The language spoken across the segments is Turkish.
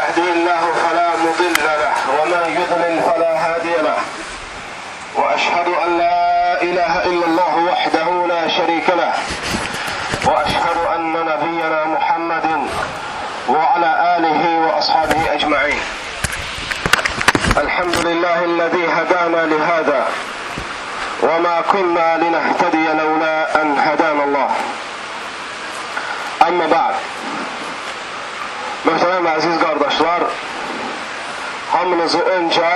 يهدي الله فلا مضل له ومن يضلل فلا هادي له. وأشهد أن لا إله إلا الله وحده لا شريك له. وأشهد أن نبينا محمد وعلى آله وأصحابه أجمعين. الحمد لله الذي هدانا لهذا وما كنا لنهتدي لولا أن هدانا الله. أما بعد Möhtərəm əziz qardaşlar, hamınızı öncə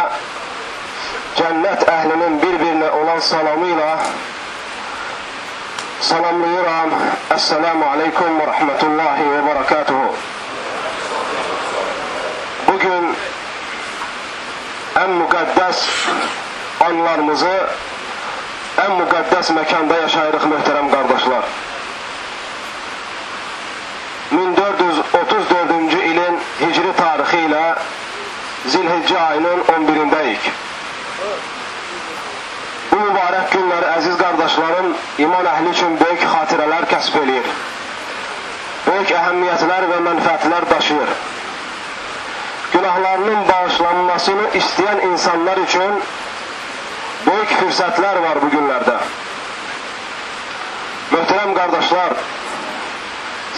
cənnət əhlinin bir-birinə olan salamı ilə salamlayıram. Əssəlamu aleykum və rəhmətullahi və barakatuhu. Bugün ən müqəddəs anlarımızı ən müqəddəs məkanda yaşayırıq möhtərəm qardaşlar. 1434-cü Zilhiccə ayının 11-dəyik. Bu mübarək günləri əziz qardaşlarım iman əhli üçün böyük xatirələr kəsb eləyir. Böyük əhəmiyyətlər və mənfəətlər daşıyır. Günahlarının bağışlanmasını istəyən insanlar üçün böyük fürsətlər var bu günlərdə. Möhtərəm qardaşlar,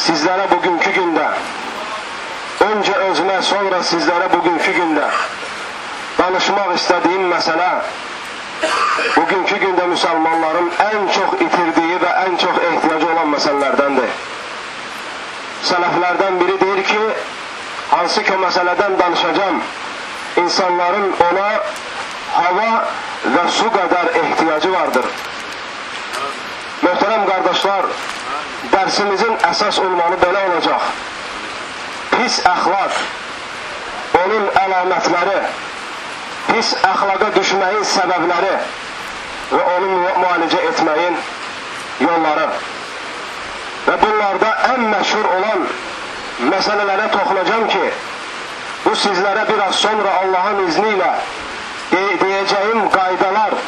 sizlərə bugünkü gündə, öncə özümə, sonra sizlərə bugünkü gündə danışmaq istədiyim məsələ, bugünkü gündə müsəlmanların ən çox itirdiyi və ən çox ehtiyacı olan məsələlərdəndir. Sələflərdən biri deyir ki, hansı ki məsələdən danışacam, insanların ona hava və su qədər ehtiyacı vardır. Möhtərəm qardaşlar, dərsimizin əsas olmalı belə olacaq. Pis əxlaq, onun əlamətləri, pis əxlaqa düşməyin səbəbləri və onu müalicə etməyin yolları. Və bunlarda ən məşhur olan məsələlərə toxunacam ki, bu sizlərə biraz sonra Allahın izni ilə deyəcəyim qaydalar,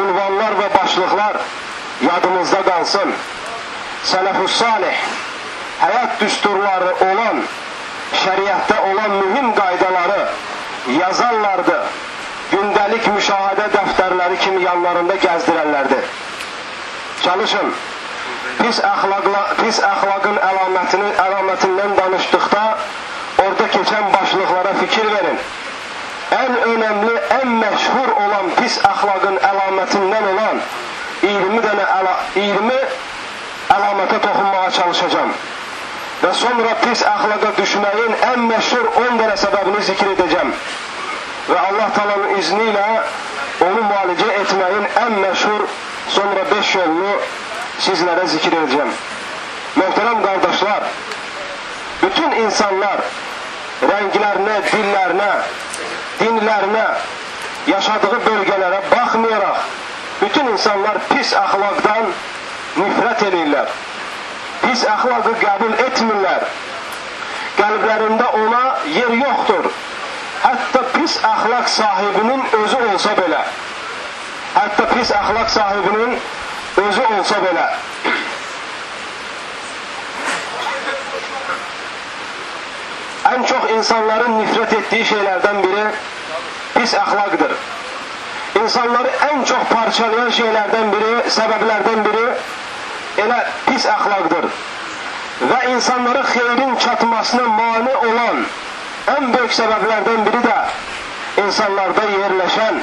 unvanlar və başlıqlar yadımızda qalsın. Sələfus salih həyat düsturları olan, şəriətdə olan mühim qaydaları yazarlardı. Gündəlik müşahidə dəftərləri kimi yanlarında gəzdirərlərdi. Çalışın. Pis əxlaqla pis əxlaqın əlamətini əlamətindən danışdıqda orada keçən başlıqlara fikir verin. Ən önəmli, ən məşhur olan pis əxlaqın əlamətindən olan 20 dənə əla 20 əlamətə toxunmağa çalışacağam. Və sonra pis əxlaqa düşməyin ən məşhur 10 dənə səbəbini zikr edəcəm. Və Allah talanın izni ilə onu müalicə etməyin ən məşhur sonra 5 yolunu sizlərə zikr edəcəm. Möhtərəm qardaşlar, bütün insanlar rənglərinə, dillərinə, dinlərinə, yaşadığı bölgələrə baxmayaraq, bütün insanlar pis əxlaqdan nifrət edirlər. Pis əxlaqı qəbul etmirlər. Qəlblərində ona yer yoxdur. Hətta pis əxlaq sahibinin özü olsa belə. Hətta pis əxlaq sahibinin özü olsa belə. Ən çox insanların nifrət etdiyi şeylərdən biri pis əxlaqdır. İnsanları ən çox parçalayan şeylərdən biri, səbəblərdən biri elə pis əxlaqdır. Və insanlara xeyrin çatmasına mane olan ən böyük səbəblərdən biri də insanlarda yerləşən,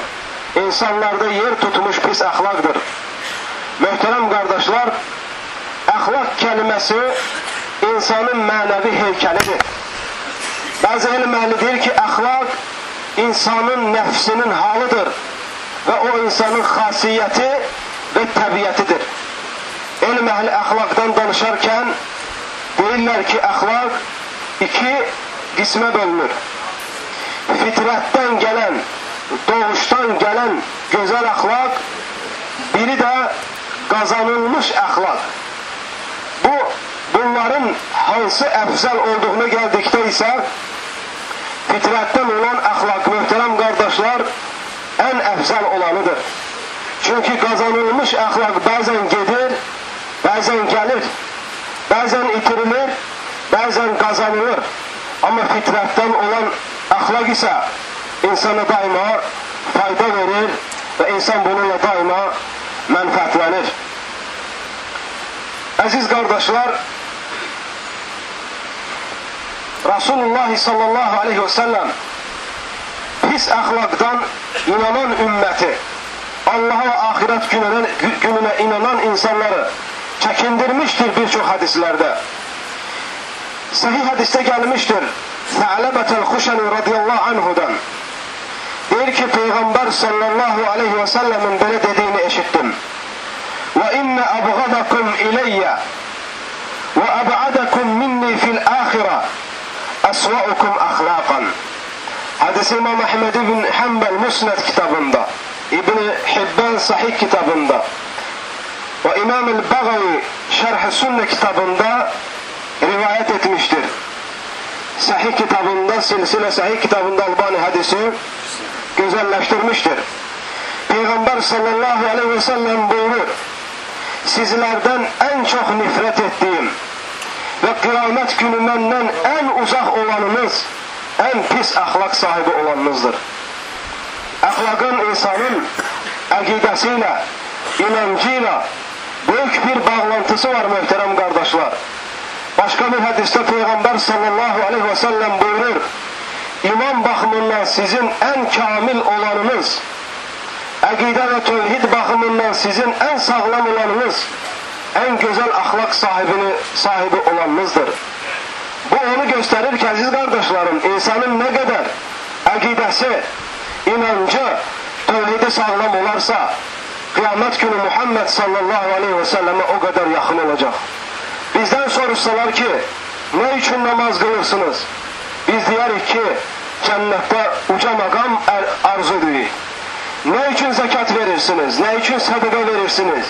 insanlarda yer tutmuş pis əxlaqdır. Möhtərəm qardaşlar, əxlaq kəlməsi insanın mənəvi heykəlidir. Bəzi elm əhli deyir ki, əxlaq insanın nəfsinin halıdır və o insanın xasiyyəti və təbiyyətidir. Elm əhli əxlaqdan danışarkən deyirlər ki, əxlaq iki qismə bölünür. Fitrətdən gələn, doğuşdan gələn gözəl əxlaq, biri də qazanılmış əxlaq. Bu, bunların hansı əfzəl olduğuna gəldikdə isə fitrətdən olan əxlaq, möhtərəm qardaşlar, ən əfzəl olanıdır. Çünki qazanılmış əxlaq bəzən gedir, bəzən gəlir, bəzən itirilir, bəzən qazanılır. Amma fitrətdən olan ahlak ise insana daima fayda verir ve insan bununla daima menfaatlenir. Aziz kardeşler, Resulullah sallallahu aleyhi ve sellem pis ahlaktan inanan ümmeti, Allah'a ve ahiret gününe, gününe inanan insanları çekindirmiştir birçok hadislerde. Sahih hadiste gelmiştir. Fe'lebetel Huşani radıyallahu anhudan. Der ki Peygamber sallallahu aleyhi ve sellemin böyle dediğini eşittim. Ve inne abgadakum ileyye ve ab'adakum minni fil ahire esva'ukum ahlakan. Hadis İmam Ahmed bin Hanbel Musned kitabında, İbn Hibban Sahih kitabında ve İmam el-Bagavi Şerh-i Sünne kitabında rivayet etmiştir. Sahih kitabında, silsile sahih kitabında Albani hadisi güzelleştirmiştir. Peygamber sallallahu aleyhi ve sellem buyurur. Sizlerden en çok nifret ettiğim ve kıyamet günü benden en uzak olanınız, en pis ahlak sahibi olanınızdır. Ahlakın insanın akidesiyle, inancıyla büyük bir bağlantısı var muhterem kardeşler. Başka bir hadiste Peygamber sallallahu aleyhi ve sellem buyurur. İman bakımından sizin en kamil olanınız, akide ve tevhid bakımından sizin en sağlam olanınız, en güzel ahlak sahibini sahibi olanınızdır. Bu onu gösterir ki aziz kardeşlerim, insanın ne kadar akidesi, inancı, tevhidi sağlam olarsa, kıyamet günü Muhammed sallallahu aleyhi ve selleme o kadar yakın olacak. Bizden soruşsalar ki, ne için namaz kılırsınız? Biz diyerik ki, cennette uca makam er, arzu edirik. Ne için zekat verirsiniz? Ne için sadaka verirsiniz?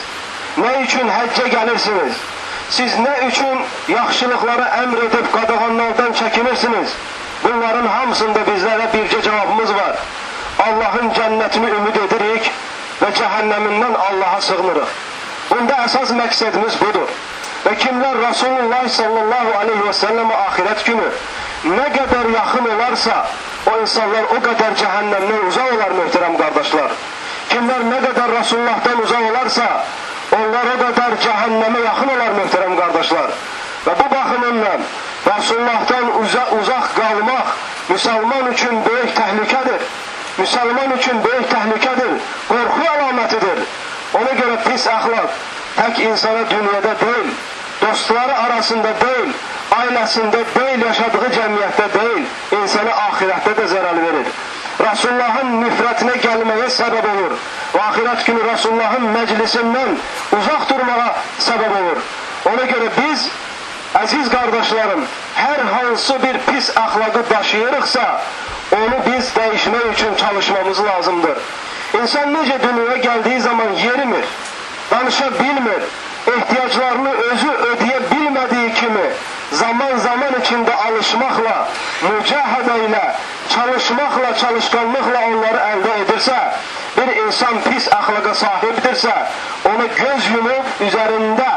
Ne için həcce gelirsiniz? Siz ne için yaxşılıkları emredip qadağanlardan çekinirsiniz? Bunların hamısında bizlere birce cevabımız var. Allah'ın cennetini ümid edirik və cəhənnəmindən Allaha sığınırıq. Bunda əsas məqsədimiz budur. Və kimlər Rasulullah sallallahu aleyhi və səlləmə ahirət günü nə qədər yaxın olarsa, o insanlar o qədər cəhənnəmdən uzaq olar, möhtərəm qardaşlar. Kimlər nə qədər Rasulullahdan uzaq olarsa, onlar o qədər cəhənnəmə yaxın olar, möhtərəm qardaşlar. Və bu baxımından Rasulullahdan uza uzaq qalmaq müsəlman üçün böyük təhlükədir. Müslüman üçün böyük təhlükədir, qorxu əlamətidir. Ona görə pis əxlaq tək insana dünyada deyil, dostları arasında deyil, ailəsində deyil, yaşadığı cəmiyyətdə deyil, insana ahirətdə də zərər verir. Rasulullahın nifrətinə gəlməyə səbəb olur. Və ahirət günü Rasulullahın məclisindən uzaq durmağa səbəb olur. Ona görə biz, əziz qardaşlarım, hər hansı bir pis əxlaqı daşıyırıqsa, Onu biz dəyişmək üçün çalışmamız lazımdır. İnsan necə dünyaya gəldiyi zaman yerimir, danışa bilmir, ehtiyaclarını özü ödeyə bilmədiyi kimi zaman-zaman içində alışmaqla, mücahədə ilə, çalışmaqla, çalışqanlıqla onları əldə edirsə, bir insan pis əxlaqa sahibdirsə, ona göz yumub üzərində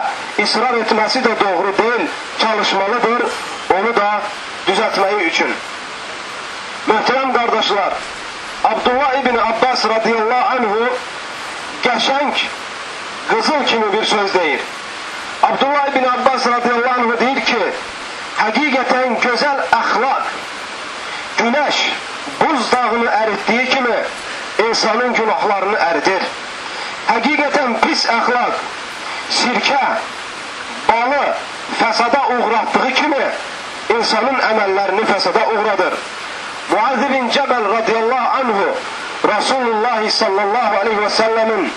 israr etməsi də doğru deyil, çalışmalıdır onu da düzəltməyi üçün. Möhtərəm qardaşlar, Abdullah ibn Abbas radiyallahu anhu qəşəng qızıl kimi bir söz deyir. Abdullah ibn Abbas radiyallahu anhu deyir ki, həqiqətən gözəl əxlaq, günəş buz dağını əritdiyi kimi insanın günahlarını əridir. Həqiqətən pis əxlaq, sirkə, balı fəsada uğratdığı kimi insanın əməllərini fəsada uğradır. Muaz bin Cebel radıyallahu anhu Resulullah sallallahu aleyhi ve sellemin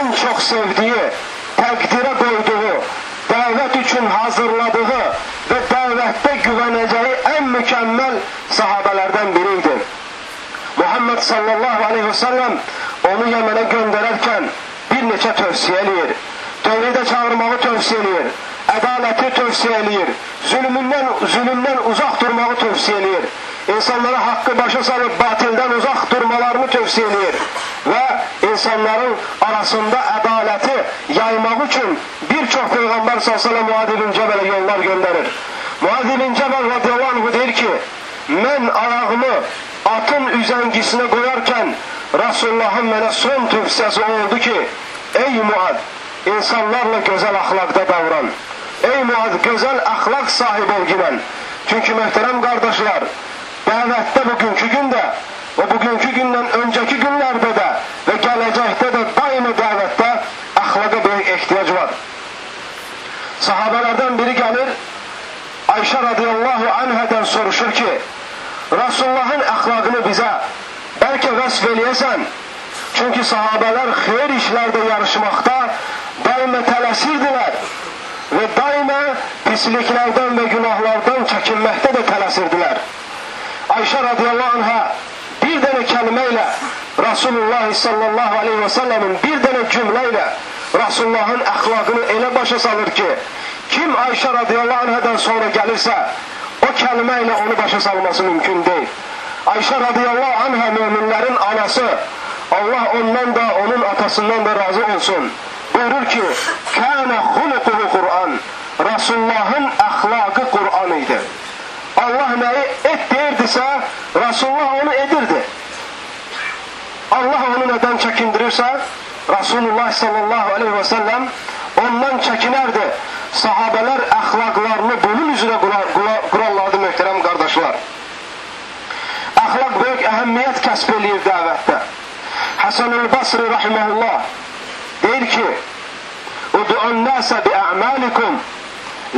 en çok sevdiği, takdire koyduğu, davet için hazırladığı ve davette güveneceği en mükemmel sahabelerden biriydi. Muhammed sallallahu aleyhi ve sellem onu Yemen'e gönderirken bir neçe tövsiye eləyir. Tövhide çağırmağı tövsiye. Ədaleti tövsiye eləyir. Zulmündən, zulümdən uzak durmağı tövsiye. İnsanlara hakkı başa salıp batilden uzak durmalarını tövsiye eləyir. Ve insanların arasında adaleti yaymak için birçok Peygamber sallallahu aleyhi ve sellem Muad bin yollar gönderir. Muad bin Cebel radıyallahu anh deyir ki, ben ayağımı atın üzəngisinə qoyarkən Rasulullahın mənə son tövsiyəsi oldu ki, ey Muad, insanlarla gözəl əxlaqda davran. Ey Muad, gözəl əxlaq sahibi ol ginən. Çünki möhtərəm qardaşlar, dəvətdə bugünkü gündə və bugünkü gündən öncəki günlərdə də və gələcəkdə də daimi dəvətdə əxlaqa böyük ehtiyac var. Sahabələrdən biri gəlir, Ayşə radiyallahu anhədən soruşur ki, Rasulullahın əxlaqını bizə bəlkə vəsf eləyəsən. Çünki sahabələr xeyir işlərdə yarışmaqda daima tələsirdilər və daima pisliklərdən və günahlardan çəkinməkdə də tələsirdilər. Ayşə radiyallahu anhə bir dənə kəlmə ilə Rasulullah sallallahu aleyhi və səlləmin bir dənə cümlə ilə Rasulullahın əxlaqını elə başa salır ki, kim Ayşə radiyallahu anhədən sonra gəlirsə, o kəlmə ilə onu başa salması mümkün deyil. Ayşə radiyallahu anhə müminlərin anası, Allah ondan da, onun atasından da razı olsun. Buyurur ki, Kənə xuluquhu Kur'an. Rasulullahın əxlaqı et deyirdisə, Rasulullah onu edirdi. Allah onu nədən çəkindirirsə, Rasulullah sallallahu aleyhi və səlləm ondan çəkinərdi. Sahabələr əxlaqlarını bunun üzrə qurarlardı möhtərəm qardaşlar. Əxlaq böyük əhəmiyyət kəsb eləyir dəvətdə. Həsən-ül Basri rahiməhullah deyir ki, nəsə bi əməlikum,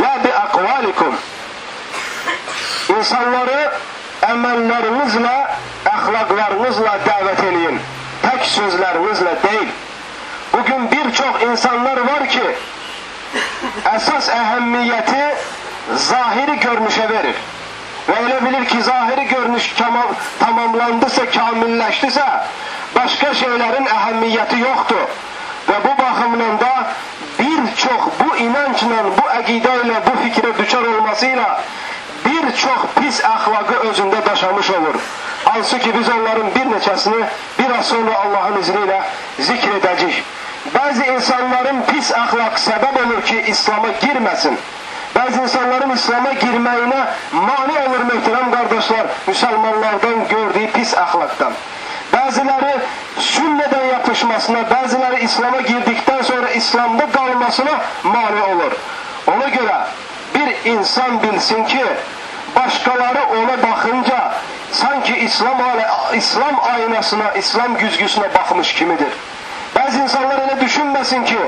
lə bi əqvalikum. İnsanları əməllərinizlə, əxlaqlarınızla dəvət eləyin. Tək sözlərinizlə deyil. Bugün bir çox insanlar var ki, əsas əhəmmiyyəti zahiri görünüşə verir. Və elə bilir ki, zahiri görünüş tamamlandısa, kamilləşdisə, başqa şeylərin əhəmmiyyəti yoxdur. Və bu baxımdan da bir çox bu inancla, bu ilə, bu fikrə düçar olmasıyla bir çox pis əxlaqı özündə daşamış olur. Hansı ki biz onların bir neçəsini biraz sonra Allahın izni ilə zikr edəcəyik. Bəzi insanların pis əxlaq səbəb olur ki, İslam'a girməsin. Bəzi insanların İslam'a girməyinə mani olur möhtərəm qardaşlar, müsəlmanlardan gördüyü pis əxlaqdan. Bəziləri sünnədən yapışmasına, bəziləri İslam'a girdikdən sonra İslamda qalmasına mani olur. Ona görə bir insan bilsin ki, başqaları ona baxınca sanki İslam, İslam aynasına, İslam güzgüsünə baxmış kimidir. Bəzi insanlar elə düşünməsin ki,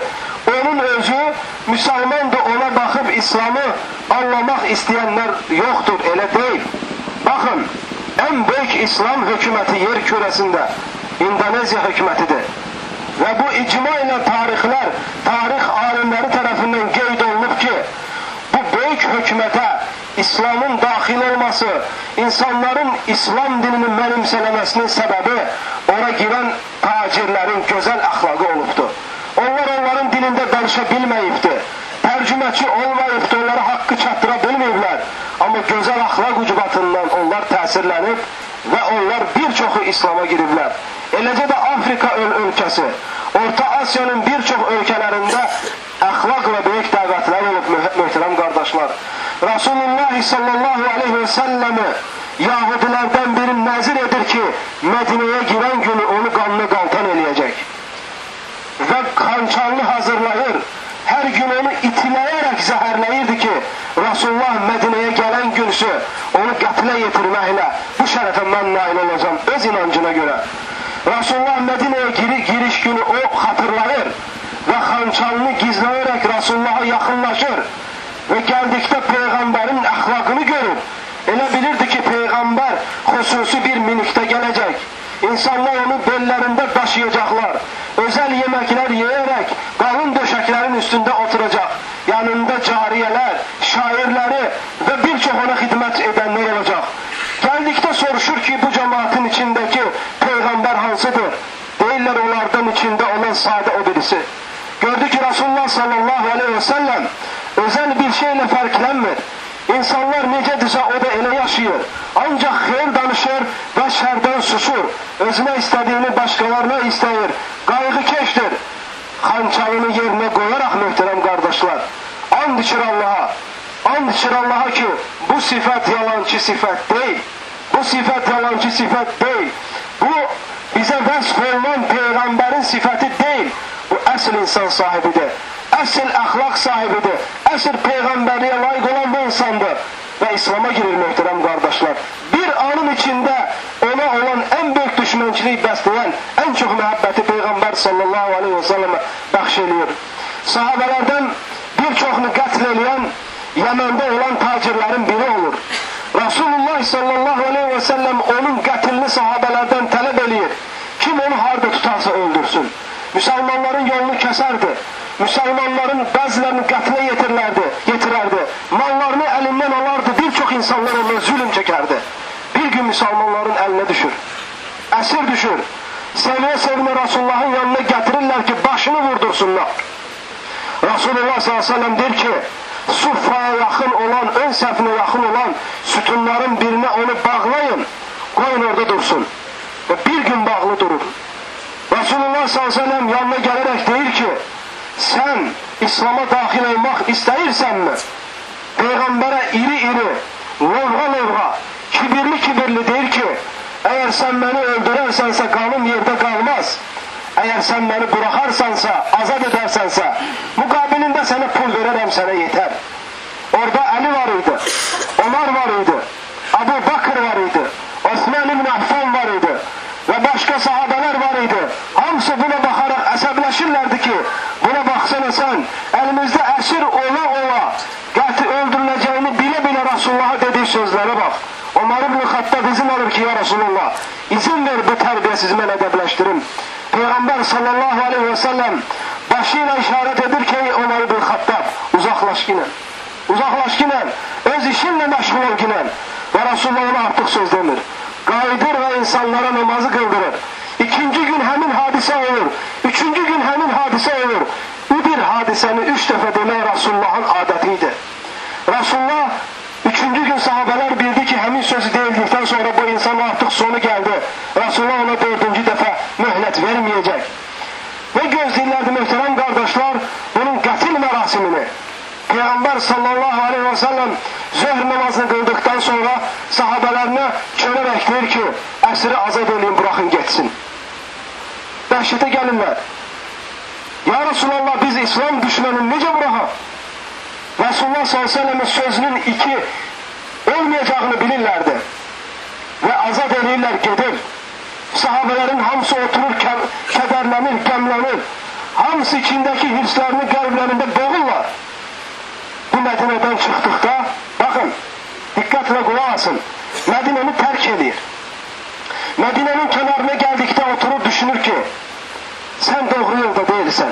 onun özü müsəlmandır, ona baxıb İslamı anlamaq istəyənlər yoxdur, elə deyil. Baxın, ən böyük İslam hökuməti yer kürəsində İndoneziya hökumətidir. Və bu icma ilə tarixlər, tarix alimləri tərəfindən qeyd olunub ki, hökumətə İslamın daxil olması, insanların İslam dinini mənimsələməsinin səbəbi ora girən tacirlərin gözəl əxlaqı olubdur. Onlar onların dilində danışa bilməyibdir. Tərcüməçi olmayıbdır, onlara haqqı çatdıra bilməyiblər. Amma gözəl əxlaq ucbatından onlar təsirlənib və onlar bir çoxu İslama giriblər. Eləcə də Afrika öl ölkəsi, Orta Asiyanın bir çox ölkələrində möhtərəm Rasulullah sallallahu aleyhi və səlləmi Yahudilərdən biri nəzir edir ki, Mədinəyə girən günü onu qanlı qaltan eləyəcək. Və xançarlı hazırlayır. Hər gün onu itiləyərək zəhərləyirdi ki, Rasulullah Mədinəyə gələn günüsü onu qətlə yetirməklə bu şərəfə mən nail olacam öz inancına görə. Rasulullah Mədinəyə gir giriş günü o xatırlayır və xançalını gizləyərək Rasulullaha yaxınlaşır və gəldikdə Peyğəmbərin əxlaqını görür. Elə bilirdi ki, Peyğəmbər xüsusi bir minikdə gələcək. İnsanlar onu bellərində daşıyacaqlar. Özəl yeməklər yeyərək qalın döşəklərin üstündə oturacaq. Yanında cariyələr, şairləri və bir çox ona xidmət edənlər olacaq. Gəldikdə soruşur ki, bu cəmaatın içindəki Peyğəmbər hansıdır? Deyirlər onlardan içində olan sadə o birisi. Gördü ki, Rasulullah sallallahu aleyhi ve sellem özel bir şeyle farklənmir. İnsanlar necədirsə o da elə yaşayır. Ancaq xeyir danışır və şərdən susur. Özünə istədiyini başqalarına istəyir. Qayğı keşdir. Xançalını yerinə qoyaraq möhtərəm qardaşlar. And içir Allaha. And içir Allaha ki bu sifət yalancı sifət deyil. Bu sifət yalancı sifət deyil. Bu bizə vəsf olunan Peyğəmbərin sifəti deyil. Əsl insan sahibidir. Əsl əxlaq sahibidir. Əsl Peyğəmbərliyə layiq olan bu insandır. Və İslam'a girir möhtərəm qardaşlar. Bir anın içində ona olan ən böyük düşmənçilik bəsləyən, ən çox məhəbbəti Peyğəmbər sallallahu aleyhi və səlləmə bəxş eləyir. Sahabələrdən bir çoxunu qətl eləyən Yəməndə olan tacirlərin biri olur. Rasulullah sallallahu aleyhi və səlləm onun qətlini sahabələrdən tələb eləyir. Kim onu harda tutarsa öldürsün. Müsəlmanların yolunu kəsərdi. Müsəlmanların bəzilərini qətlə yetirlərdi, yetirərdi. Mallarını əlindən alardı, bir çox insanlar ondan zülüm çəkərdi. Bir gün müsəlmanların əlinə düşür. Əsir düşür. Seviyə-sevinə Rasulullahın yanına gətirirlər ki, başını vurdursunlar. Rasulullah s.a.v deyir ki, Suffaya yaxın olan, ön səfinə yaxın olan sütunların birinə onu bağlayın, qoyun orada dursun. Və bir gün bağlı durur. Rasulullah s.a.v yanına gələrək deyir ki, sən İslam'a daxil olmaq istəyirsənmi? Peyğəmbərə iri-iri, lovğa-lovğa, kibirli-kibirli deyir ki, əgər sən məni öldürərsənsə qanım yerdə qalmaz. Əgər sən məni buraxarsansa, azad edərsənsə, müqabilində sənə pul verərəm, sənə yetər. Orada Əli var idi, Omar var idi, Abu Bakır var idi, Osman ibn Affan var idi və başqa sahabələr idi. Hamısı buna baxaraq əsəbləşirlərdi ki, buna baxsana sən, əlimizdə əsir ola-ola, qəti öldürüləcəyini bilə-bilə Rasulullaha dediyi sözlərə bax. Omar ibn Xattab izin alır ki, ya Rasulullah, izin ver bu tərbiyəsiz mən ədəbləşdirim. Peyğəmbər sallallahu aleyhi və səlləm başı ilə işarət edir ki, Ömər ibn Xattab, uzaqlaş ginən. Uzaqlaş ginən, öz işinlə məşğul ol ginən. Və Rasulullah ona artıq söz demir. Qayıdır və insanlara namazı qıldırır. İkinci gün həmin hadisə olur. Üçüncü gün həmin hadisə olur. Bu bir hadisəni üç dəfə demək Rasulullahın adəti idi. Rasulullah üçüncü gün sahabələr bildi ki, həmin sözü deyildikdən sonra bu insan artıq sonu gəldi. Rasulullah ona dördüncü dəfə möhlət verməyəcək. Və gözləyirlərdi möhtərəm qardaşlar bunun qətil mərasimini. Peyğəmbər sallallahu aleyhi və səlləm zöhr namazını qıldıqdan sonra sahabələrinə çörərək deyir ki, əsiri azad edin, buraxın getsin. Dəhşətə gəlirlər. Ya Resulallah biz İslam düşmənini necə buraxaq? Resulullah s.ə.v sözünün iki olmayacağını bilirlərdi. Və azad edirlər, gedir. Sahabələrin hamısı oturur, kədərlənir, qəmlənir. Hamısı içindəki hirslərini qəlblərində boğurlar. Bu Mədinədən çıxdıqda, baxın, diqqətlə qulaq asın, Mədinəni tərk edir. Gəldikdə oturub düşünür ki, sən doğru yolda deyilsən.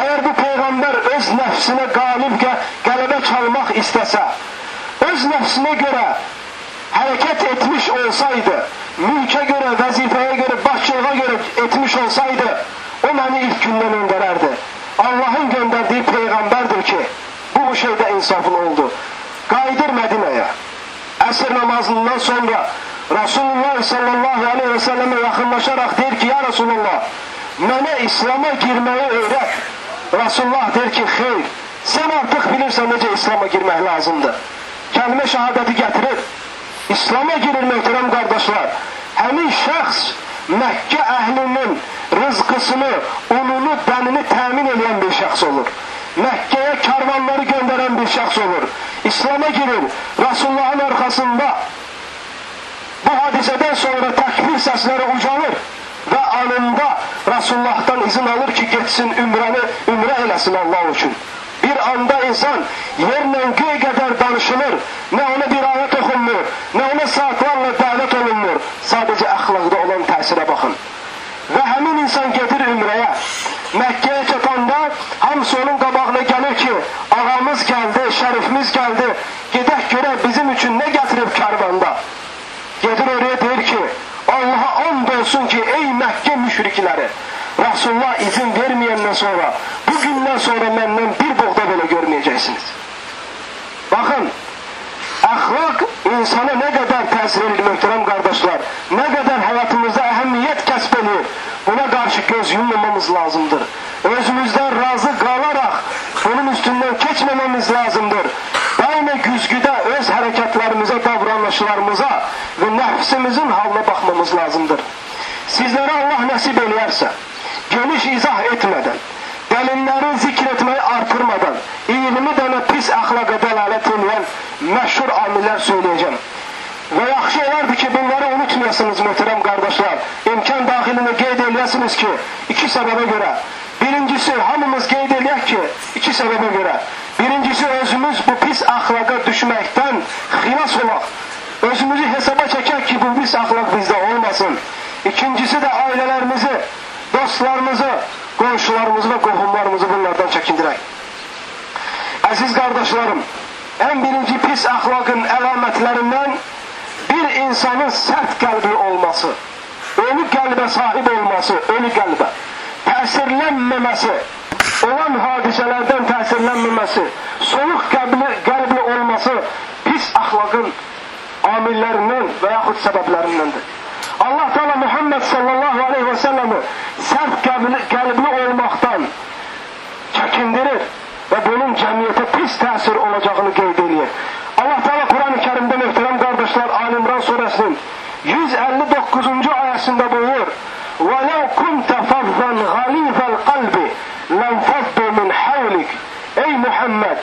Əgər bu Peyğəmbər öz nəfsinə qalib qə qələbə çalmaq istəsə, öz nəfsinə görə hərəkət etmiş olsaydı, mülkə görə, vəzifəyə görə, başçılığa görə etmiş olsaydı, o məni ilk gündən öndərərdi. Allahın göndərdiyi Peyğəmbərdir ki, bu bu şeydə insafın oldu. Qayıdır Mədinəyə. Əsr namazından sonra Rasulullah sallallahu aleyhi və səlləmə yaxınlaşaraq deyir ki, ya Rasulullah, mənə İslam'a girməyi öyrət. Rasulullah der ki, xeyr, sən artıq bilirsən necə İslam'a girmək lazımdır. Kəlmə şəhadəti gətirir. İslam'a girir möhtərəm qardaşlar. Həmin şəxs Məkkə əhlinin rızqısını, ununu, dənini təmin edən bir şəxs olur. Məkkəyə karvanları göndərən bir şəxs olur. İslam'a girir. Rasulullahın arxasında bu hadisədən sonra təkbir səsləri ucalır və anında Rasulullahdan izin alır ki, getsin ümrəni, ümrə eləsin Allah üçün. Bir anda insan yerlə göy qədər danışılır, nə ona bir ayət oxunmur, nə ona saatlarla dəvət olunmur. Sadəcə əxlaqda olan təsirə baxın. Və həmin insan gedir ümrəyə. Məkkəyə çatanda hamısı onun qabağına gəlir ki, ağamız gəldi, şərifimiz gəldi, gedək görək Allaha and olsun ki, ey Məkkə müşrikləri, Rasulullah izin verməyəndən sonra, bu gündən sonra məndən bir boğda belə görməyəcəksiniz. Baxın, əxlaq insana nə qədər təsir edir, möhtərəm qardaşlar, nə qədər həyatımızda əhəmiyyət kəsb edir, buna qarşı göz yummamamız lazımdır. Özümüzdən razı qalaraq bunun üstündən keçməməmiz lazımdır. Daima güzgüdə öz hərəkətlərimizə, davranışlarımıza və nə halına baxmamız lazımdır. Sizlərə Allah nəsib eləyərsə, geniş izah etmədən, dəlilləri zikr etməyi artırmadan, 20 dənə pis əxlaqa dəlalət edən məşhur amillər söyləyəcəm. Və yaxşı olardı ki, bunları unutmayasınız möhtərəm qardaşlar. İmkan daxilində qeyd eləyəsiniz ki, iki səbəbə görə. Birincisi, hamımız qeyd eləyək ki, iki səbəbə görə. Birincisi, özümüz bu pis əxlaqa düşməkdən xilas olaq. Özümüzü hesaba çəkək ki, bu pis əxlaq bizdə olmasın. İkincisi də ailələrimizi, dostlarımızı, qonşularımızı və qohumlarımızı bunlardan çəkindirək. Əziz qardaşlarım, ən birinci pis əxlaqın əlamətlərindən bir insanın sərt qəlbi olması, ölü qəlbə sahib olması, ölü qəlbə, təsirlənməməsi, olan hadisələrdən təsirlənməməsi, soyuq qəlbli, qəlbli olması pis əxlaqın amillərindən və yaxud səbəblərindəndir. Allah Teala Muhammed sallallahu aleyhi ve sellem'i sərt qəlbli, qəlbli olmaqdan çəkindirir və bunun cəmiyyətə pis təsir olacağını qeyd edir. Allah Teala Kur'an-ı Kerim'de muhterem kardeşler Ali İmran suresinin 159. ayasında buyuruyor. وَلَوْ كُنْتَ فَضًّا غَلِيظَ الْقَلْبِ لَنْفَضُّ مِنْ حَوْلِكَ Ey Muhammed!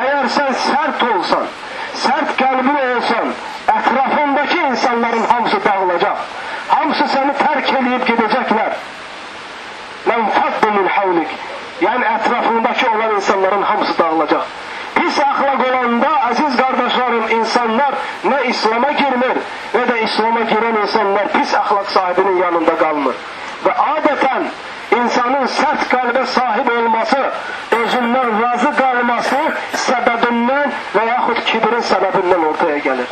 Eğer sen sert olsan, İslam'a giren insanlar pis ahlak sahibinin yanında kalmır. Ve adeten insanın sert kalbe sahip olması, özünden razı kalması sebebinden veyahut kibirin sebebinden ortaya gelir.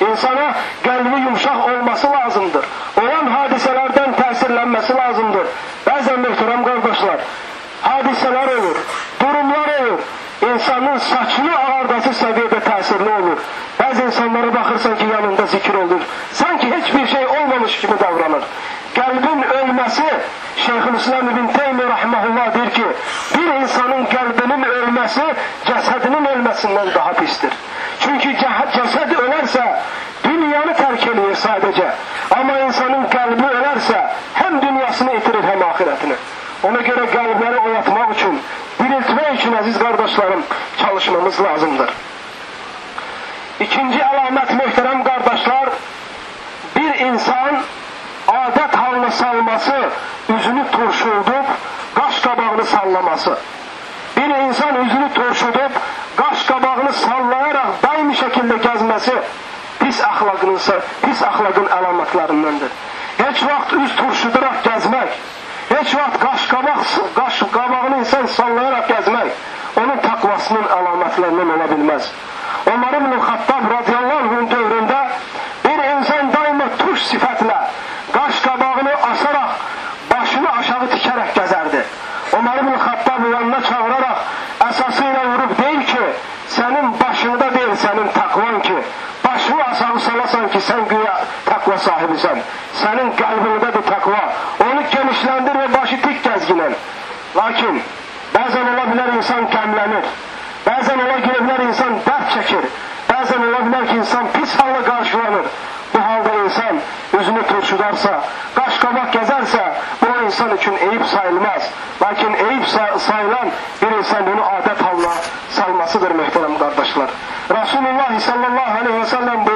İnsana kalbi yumuşak olması lazımdır. Olan hadiselerden tesirlenmesi lazımdır. Bazen muhterem kardeşler, hadiseler olur, durumlar olur. İnsanın saçını ağardası seviyede tesirli olur. Bazı insanlara bakırsan ki yanında zikir olur. Olmamış gibi davranır. Kalbin ölmesi, Şeyhülislam İbn Teymi Rahimahullah der ki, bir insanın kalbinin ölmesi cesedinin ölmesinden daha pistir. Çünkü ceset ölerse dünyanı terk ediyor sadece. Ama insanın kalbi ölerse hem dünyasını itirir hem ahiretini. Ona göre kalpleri oyatmak için, diriltmek için aziz kardeşlerim çalışmamız lazımdır. İkinci alamet muhterem kardeşler, insan adet halını salması, yüzünü turşuldup, qaş qabağını sallaması. Bir insan yüzünü turşudup, qaş qabağını sallayaraq daimi şekilde gezmesi pis ahlakının, pis ahlakın alametlerindendir. Heç vaxt üz turşudurak gezmek, heç vaxt qaş qabaq, qaş qabağını insan sallayaraq gezmek, onun takvasının alametlerinden ola bilmez. Ömer ibn Xattab takva sahibisən. Sənin qəlbindədir takva. Onu genişləndir və başı tik gəzginən. Lakin bəzən ola bilər insan qəmlənir. Bəzən ola bilər insan dərd çəkir. Bəzən ola bilər ki, insan pis halda qarşılanır. Bu halda insan üzünü turşudarsa, qaş qabaq gəzərsə, bu insan üçün eyib sayılmaz. Lakin eyib sayılan bir insan bunu adət halına salmasıdır mühtərəm qardaşlar. Resulullah sallallahu aleyhi ve sellem buyurur,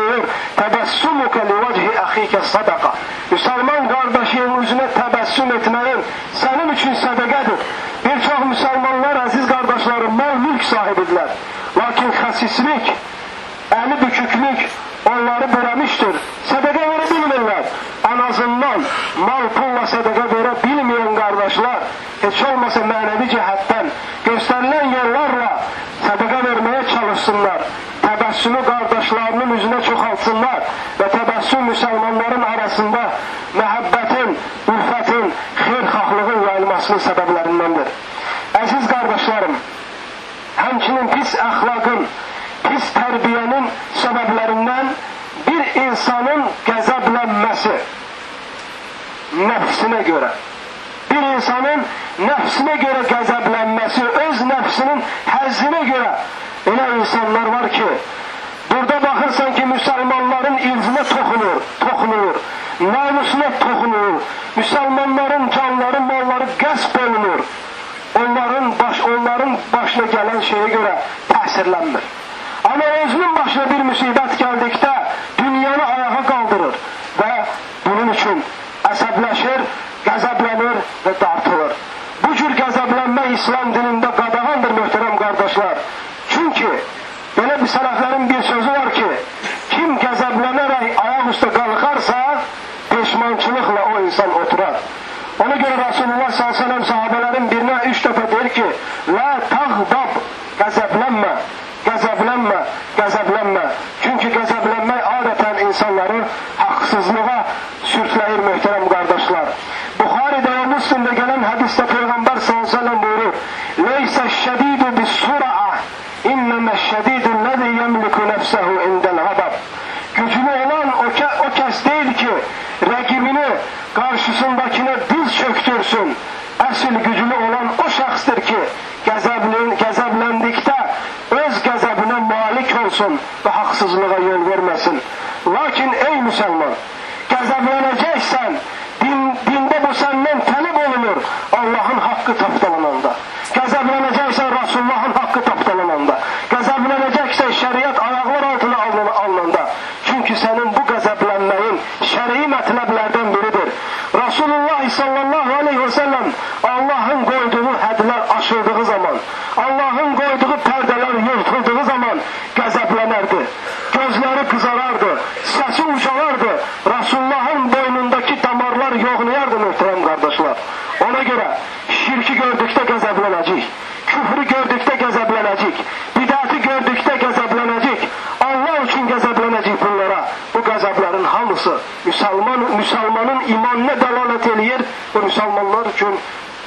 Müslüman, Müslümanın imanına dalalet eləyir. Bu Müslümanlar üçün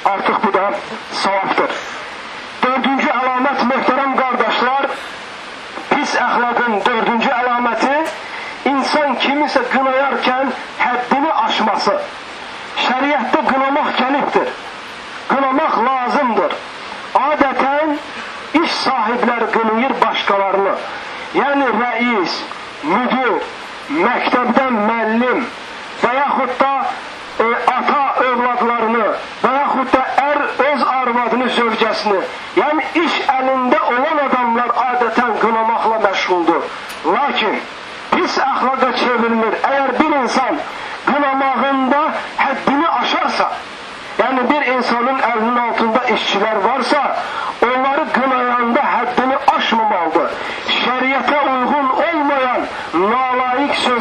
artıq bu da savabdır. Dördüncü əlamət, möhtərəm qardaşlar, pis əxlaqın dördüncü əlaməti insan kimisə qınayarkən həddini aşması. Şəriətdə qınamaq gəlibdir. Qınamaq lazımdır. Adətən iş sahibləri qınayır başqalarını. Yəni rəis, müdür, məktəbdən müəllim və yaxud da e, ata övladlarını və yaxud da ər öz arvadını, zövcəsini, yəni iş əlində olan adamlar adətən qınamaqla məşğuldur. Lakin pis əxlaqa çevrilir. Əgər bir insan qınamağında həddini aşarsa, yəni bir insanın əlinin altında işçilər varsa, o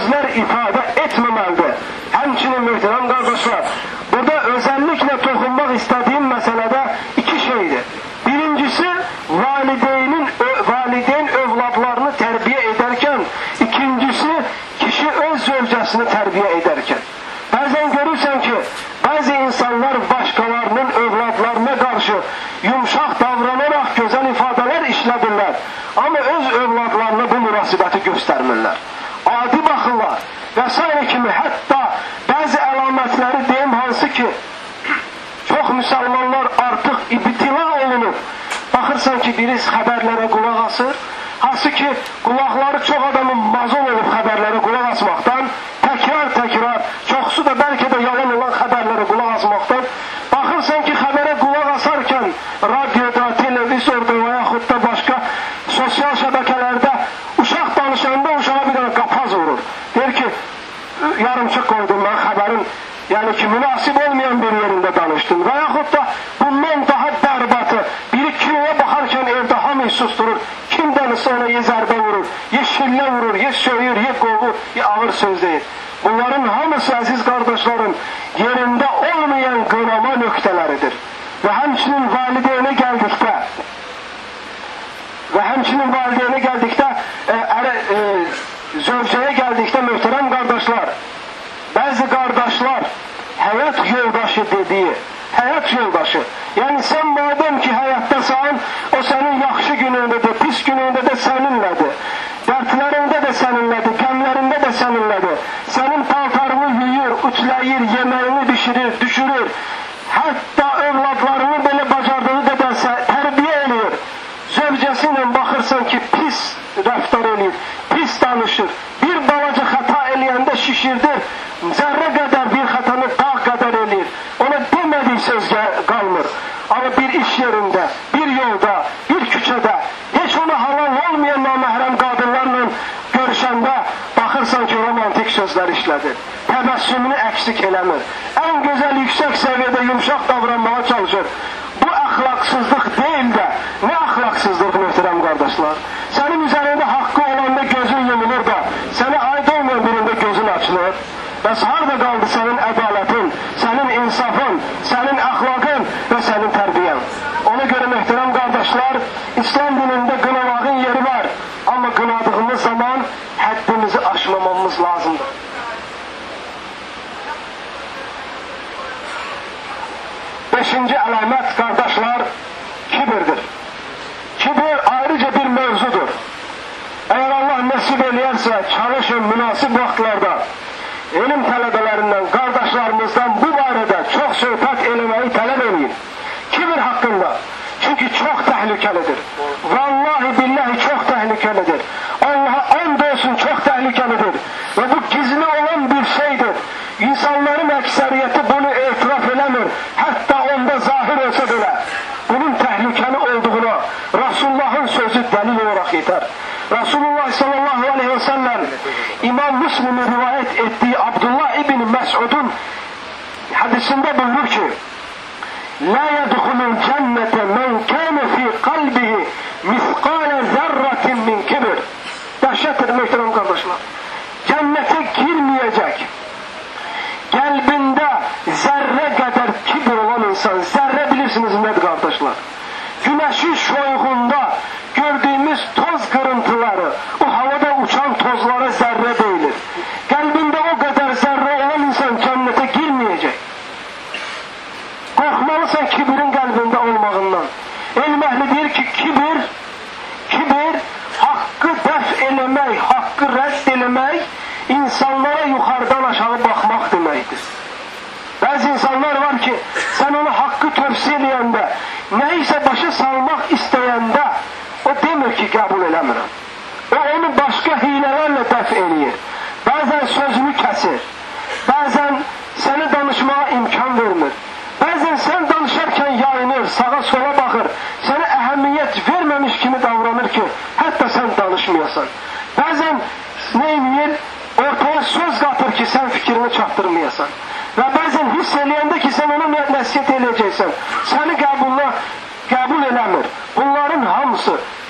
sözler ifade etmemelidir. ki, biriz xəbərlərə qulaq asır, hansı ki, qulaqlar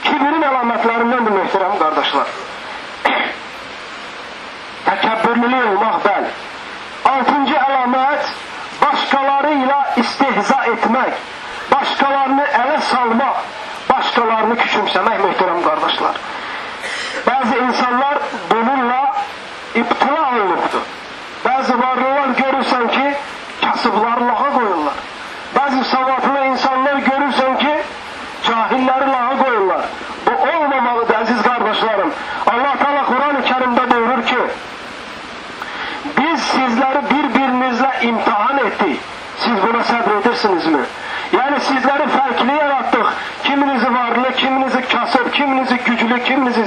Kibirin əlamətlərindən bu möhtərəm qardaşlar. Təkəbbürlü olmaq bəli. Altıncı əlamət başqaları ilə istehza etmək, başqalarını ələ salmaq, başqalarını küçümsəmək möhtərəm qardaşlar. Bəzi insanlar Şimdi kiminizi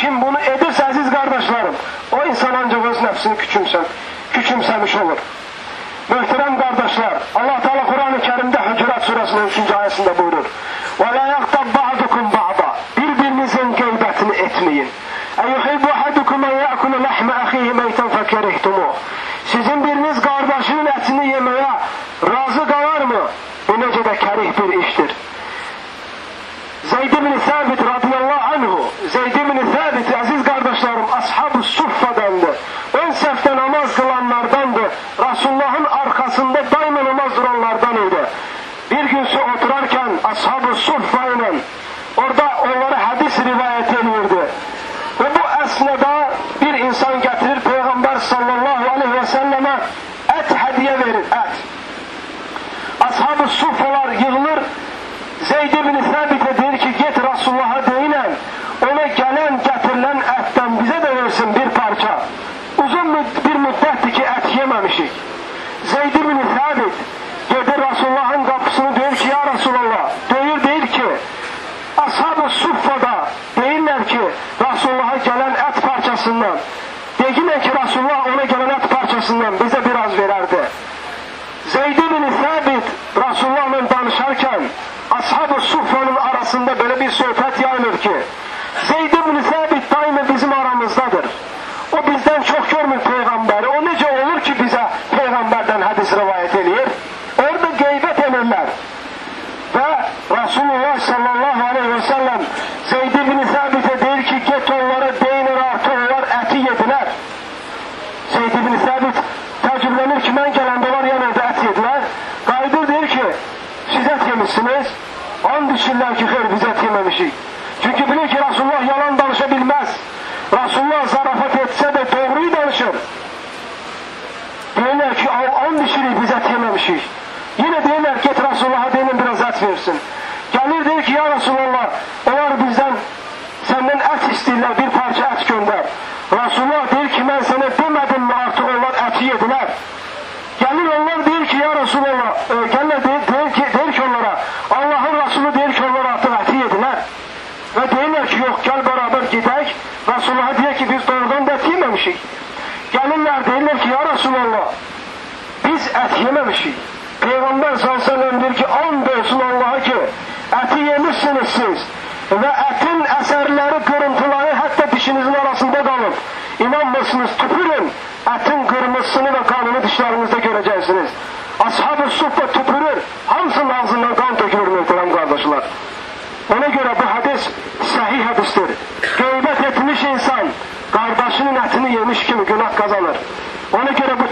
Kim bunu edirse aziz kardeşlerim, o insan ancak öz nefsini küçümser, küçümsemiş olur. Mühterem kardeşler, Allah Teala Kur'an-ı Kerim'de Hücurat Suresinin 3. ayetinde buyurur. وَلَا يَقْتَبْ بَعْدُكُمْ بَعْضًا Birbirinizin gıybetini etmeyin. اَيُحِبُّ حَدُكُمْ اَنْ يَأْكُلُ لَحْمَ اَخِيهِ مَيْتًا فَكَرِهْتُمُهُ Sizin biriniz kardeşinin etini yemeye razı kalar mı? Bu nece de kerih bir iştir. Zeyd bin Sabit insan kardeşinin etini yemiş gibi günah kazanır. Ona göre bu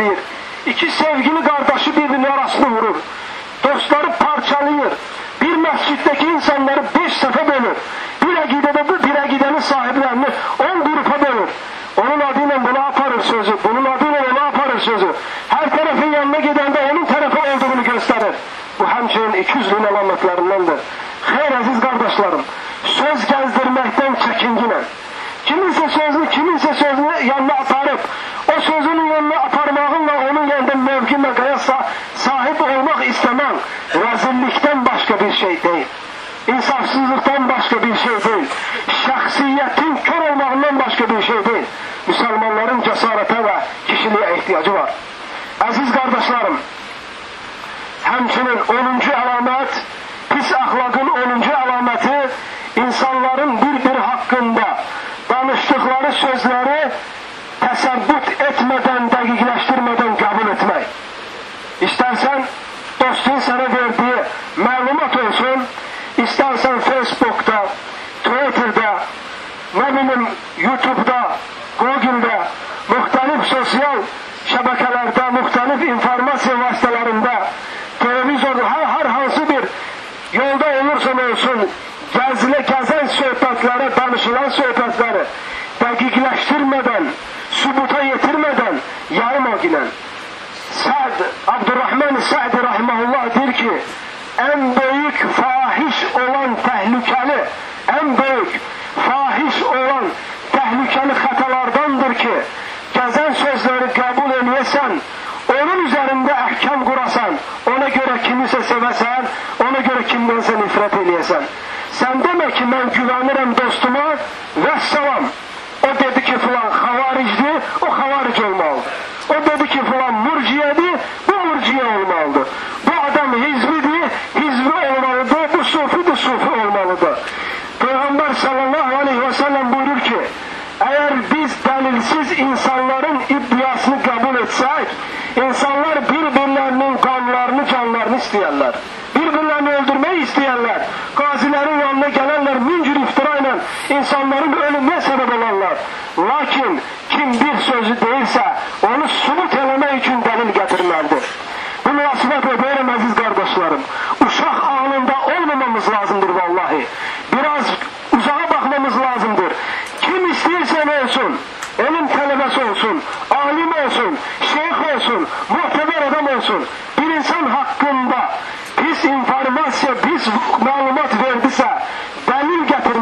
parçalayır. İki sevgili kardeşi birbirine arasını vurur. Dostları parçalayır. Bir mescitteki insanları beş sefe bölür. Bir akidede bu bir akidenin sahiplerini on grupa bölür. Onun adıyla bunu aparır sözü, bunun adıyla onu aparır sözü. Her tarafın yanına giden de onun tarafı olduğunu gösterir. Bu hemşehrinin ikiyüzlüğün alametlerindendir. Hayır aziz kardeşlerim, başka bir şey değil. İnsafsızlıktan başka bir şey değil. Şahsiyetin kör olmağından başka bir şey değil. Müslümanların cesarete ve kişiliğe ihtiyacı var. Aziz kardeşlerim, hemçinin 10. alamet, pis ahlakın 10. Sa'di Rahimahullah diyor ki en büyük fahiş olan tehlikeli, en büyük fahiş olan tehlikeli hatalardandır ki gezen sözleri kabul ediyorsan, onun üzerinde ehkam kurasan, ona göre kimse sevesen, ona göre kimdense nifret ediyorsan. Sen deme ki ben güvenirim dostuma ve selam. O dedi ki filan nós. Eles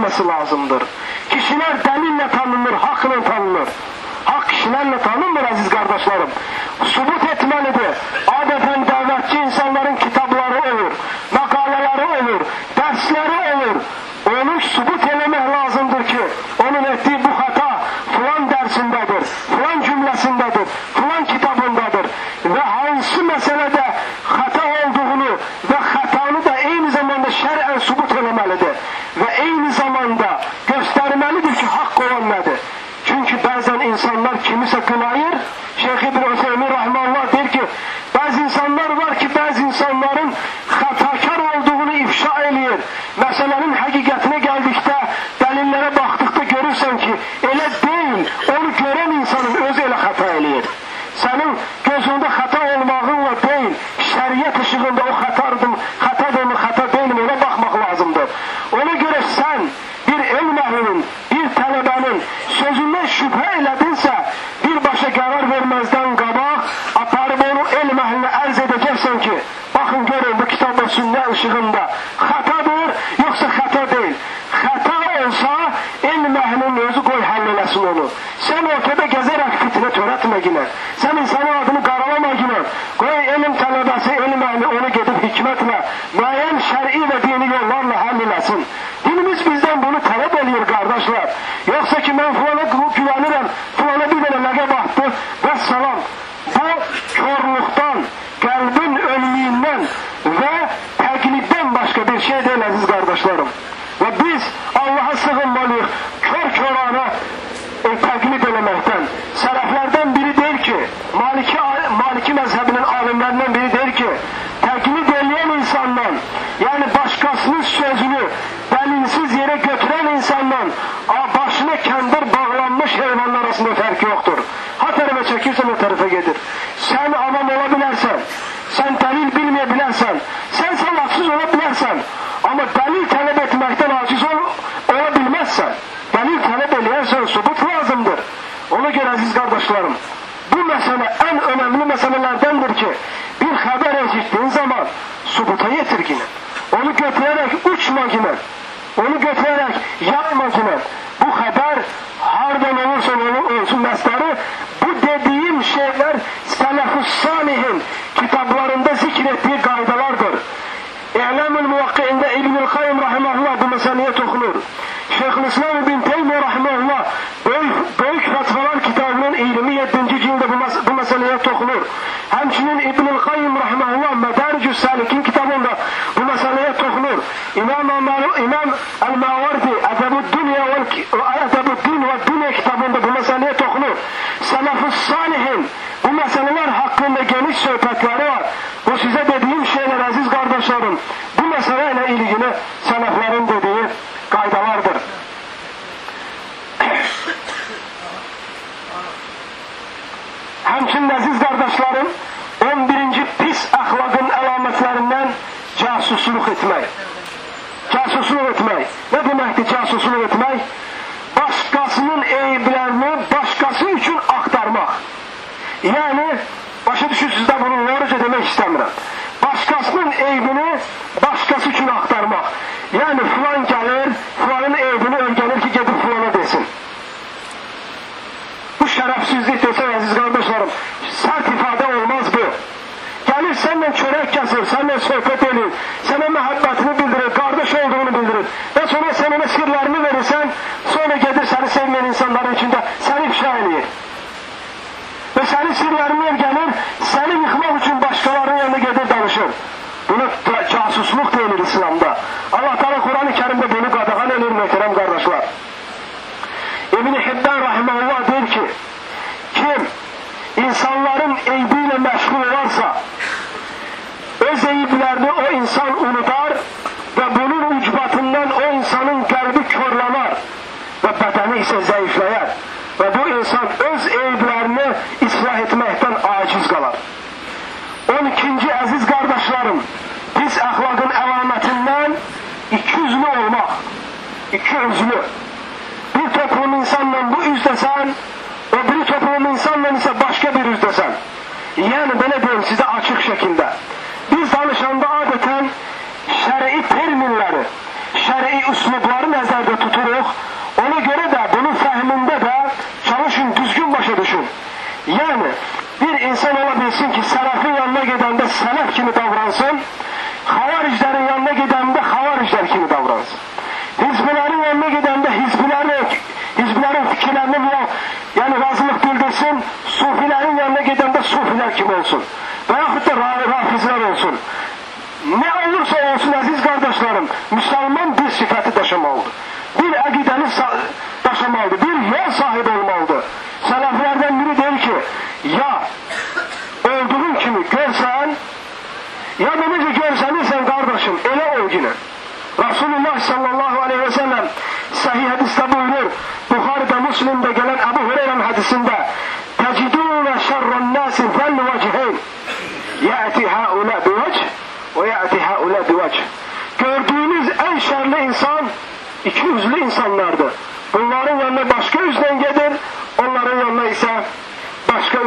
olması lazımdır. Kişiler delille tanınır, hakla tanınır. Hak kişilerle tanınmır aziz kardeşlerim. Subut etmelidir. Adeten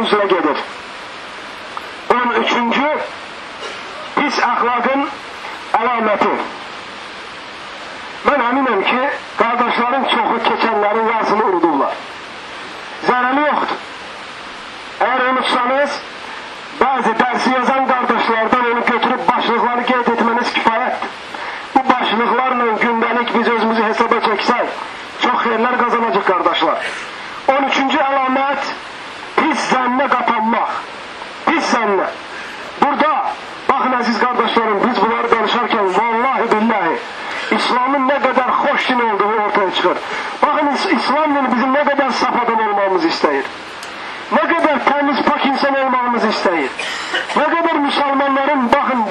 yüzüne gelir. On üçüncü, pis ahlakın alameti. Ben eminim ki kardeşlerin çoğu keçenlerin yarısını unuturlar. Zararı yoktur. Eğer unutsanız bazı dersi yazan kardeşlerden onu götürüp başlıkları geyit etmeniz kifayettir. Bu başlıklarla gündelik biz özümüzü hesaba çeksek çok yerler kazanacak kardeşler. Osmanlı'nın bizim ne kadar saf adam olmamızı ister. Ne kadar temiz pak insan olmamızı ister. Ne kadar Müslümanların bakın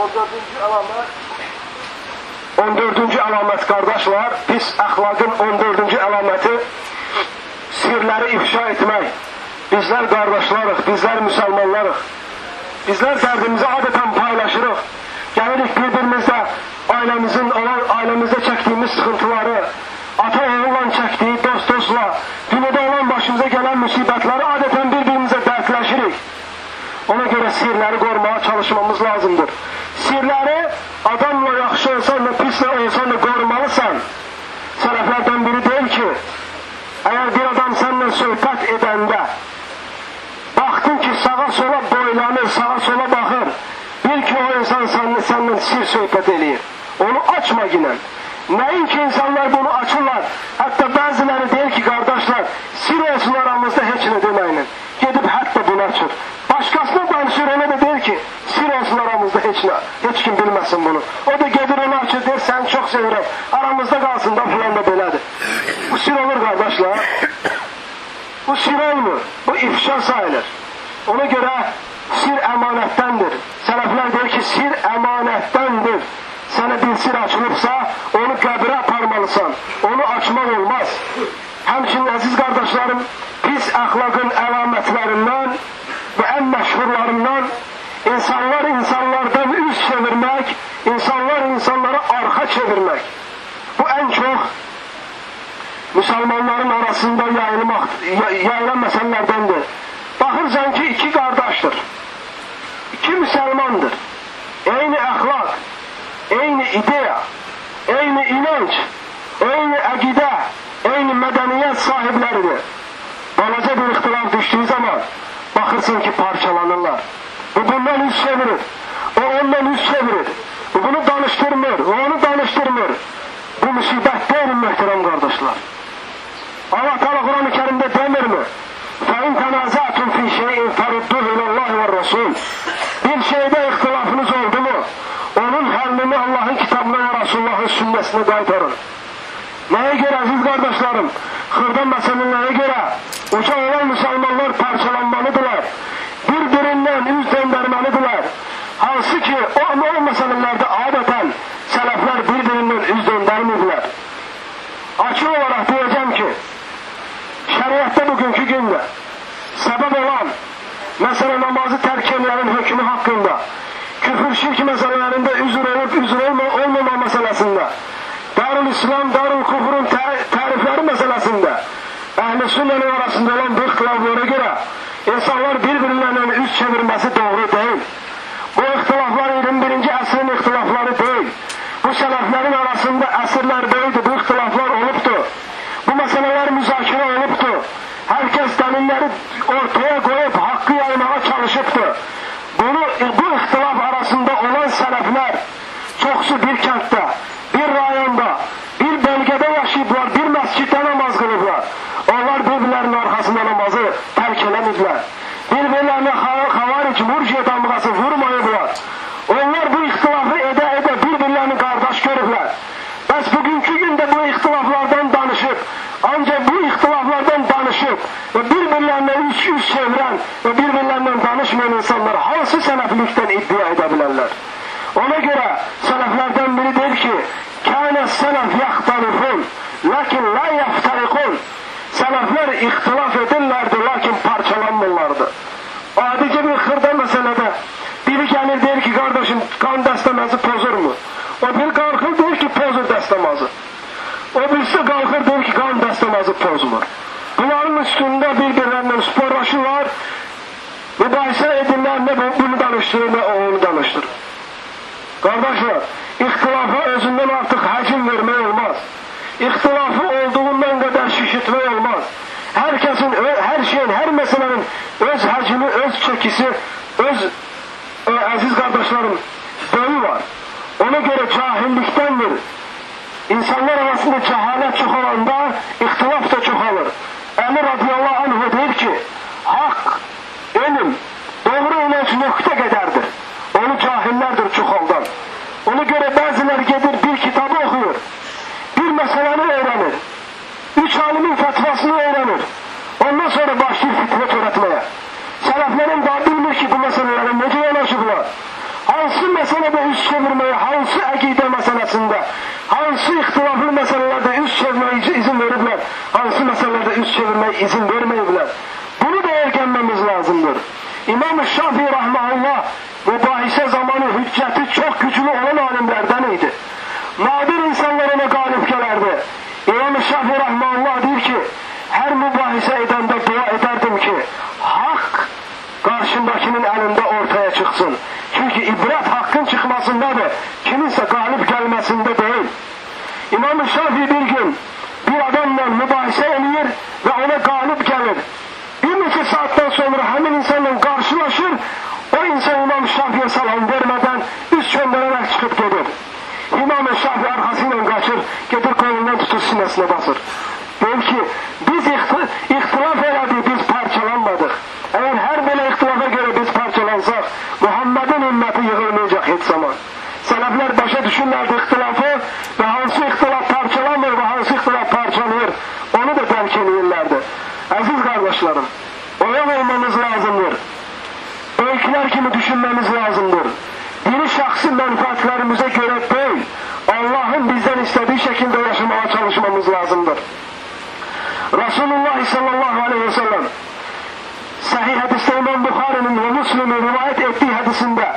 14-cü əlamət 14-cü əlamət qardaşlar, pis əxlaqın 14-cü əlaməti sirləri ifşa etmək. Bizlər qardaşlarıq, bizlər müsəlmanlarıq. Bizlər dərdimizi adətən paylaşırıq. Gəlirik bir-birimizdə ailəmizin olan ailəmizdə çəkdiyimiz sıxıntıları, ata oğulla çəkdiyi dost-dostla, dünyada olan başımıza gələn müsibətləri adətən bir-birimizə dərdləşirik. Ona görə sirləri qorumağa çalışmamız lazımdır. söhbət eləyir. Onu açma yine. Nəinki insanlar bunu açırlar. Hətta bəziləri deyir ki, qardaşlar, sir olsun aramızda heç nə deməyin. Gedib hətta bunu açır. Başqasına danışır, elə də deyir ki, sir olsun aramızda heç nə, heç kim bilməsin bunu. O da gedir, onu açır, deyir, səni çox sevirəm, aramızda qalsın da, filan da belədir. Bu sir olur qardaşlar. Bu sir olmur, bu ifşa sayılır. Ona görə sir emanettendir. Selefler der ki sir emanettendir. Sana bir sir açılıpsa onu qəbrə aparmalısan. Onu açmaq olmaz. Həmçinin əziz qardaşlarım, pis əxlaqın əlamətlərindən və ən məşhurlarından insanlar insanlardan üz çevirmək, insanlar insanlara arxa çevirmək. Bu ən çox Müslümanların arasında yayılmaq, yayılan məsələlərdəndir. Baxırsan ki, iki qardaşdır. İki müsəlmandır. Eyni əxlaq, eyni ideya, eyni inanç, eyni əqidə, eyni mədəniyyət sahibləridir. Balaca bir ixtilaf düşdüyü zaman baxırsın ki, parçalanırlar. Bu bundan üz çevirir, o ondan üz çevirir. Bu bunu danıştırmır, o onu danıştırmır. Bu musibət deyil, möhtərəm qardaşlar. Allah Teala Kur'an-ı Kerim'de demir mi? فَاِنْ تَنَازَعْتُمْ terudduhu ilallahi ve Resul. Bir şeyde ihtilafınız oldu mu? Onun halini Allah'ın kitabına ve Resulullah'ın sünnetine daytarın. Neye göre aziz kardeşlerim? Hırdan meselelere göre uçak olan Müslümanlar parçalar mesela namazı terk hükmü hakkında küfür şirk meselelerinde üzür olup üzür olma, olmama meselesinde Darul İslam, Darul Kufur'un tarifleri meselesinde ehl-i sünnenin arasında olan bir ihtilaflara göre insanlar birbirlerine yüz çevirmesi doğru değil. Bu ihtilaflar 21. asrın ihtilafları değil. Bu seleflerin arasında asırlardaydı bu ihtilaflar oluptu. Bu meseleler müzakere oluptu. Herkes delilleri ortaya Götür kolundan tutur sinesine basır. Deyir ki, bir صلى الله aleyhi ve sellem sahih hadiste İmam Bukhari'nin ve Müslim'in rivayet ettiği hadisinde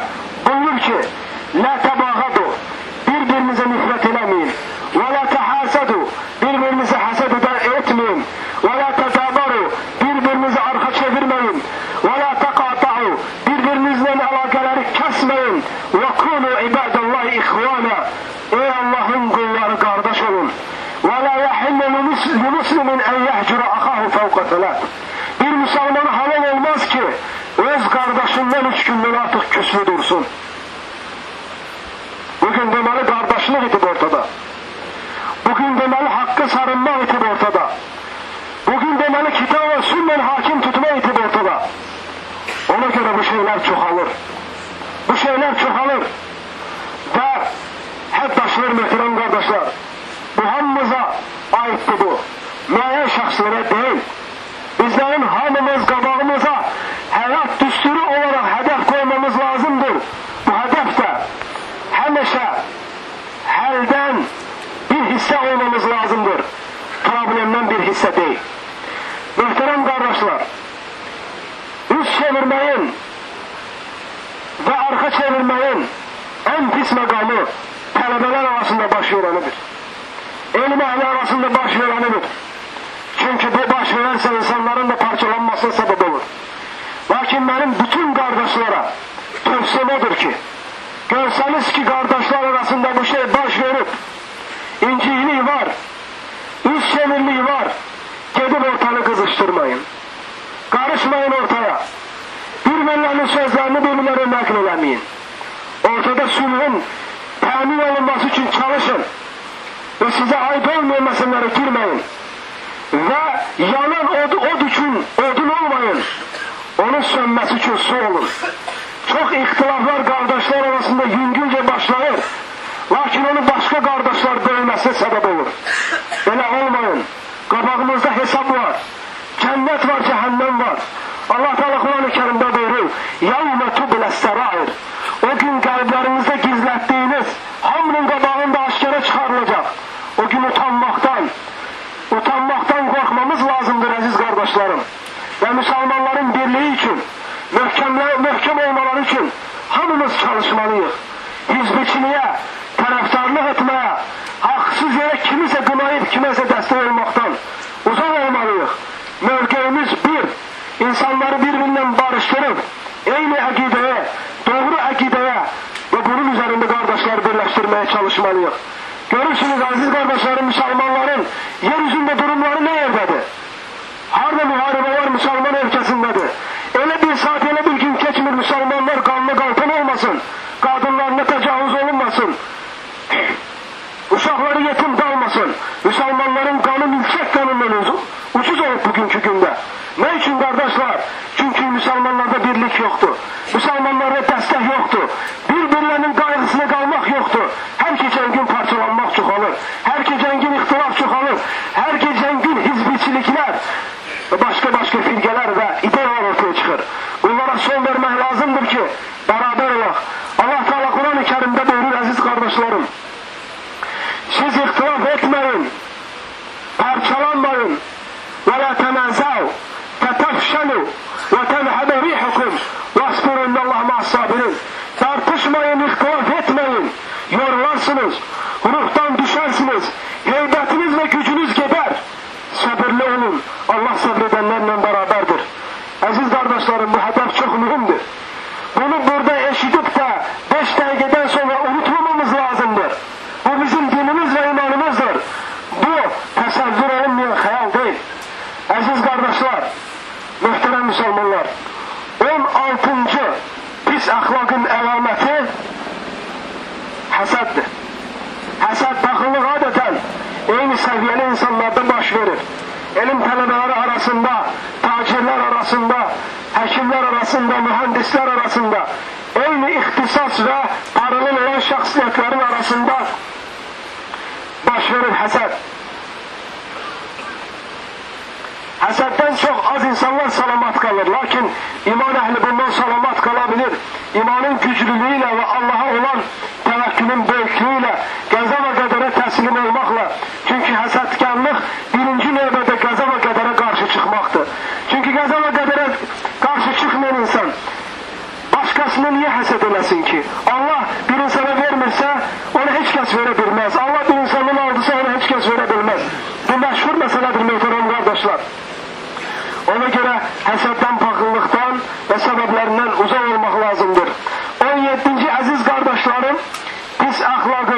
Müslümanların birliği için, mühkemle, mühkem olmaları için hamımız çalışmalıyız. Hizbiçiliğe, taraftarlık etmeye, haksız yere kimse kınayıp kimese destek olmaktan uzak olmalıyız. Mövkeimiz bir, insanları birbirinden barıştırıp, eyni akideye, doğru akideye ve bunun üzerinde kardeşler birleştirmeye çalışmalıyız. Görürsünüz aziz kardeşlerim Müslümanların yeryüzünde durumları ne শক্ত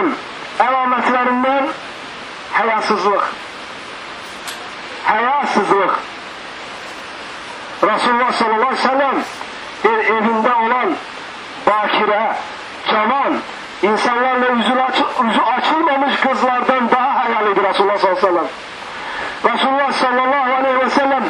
Bunun alametlerinden hevasızlık. Hevasızlık. Resulullah sallallahu aleyhi ve sellem bir evinde olan bakire, canan, insanlarla yüzü, aç, yüzü açılmamış kızlardan daha hayaliydi Resulullah sallallahu aleyhi ve sellem. Resulullah sallallahu aleyhi ve sellem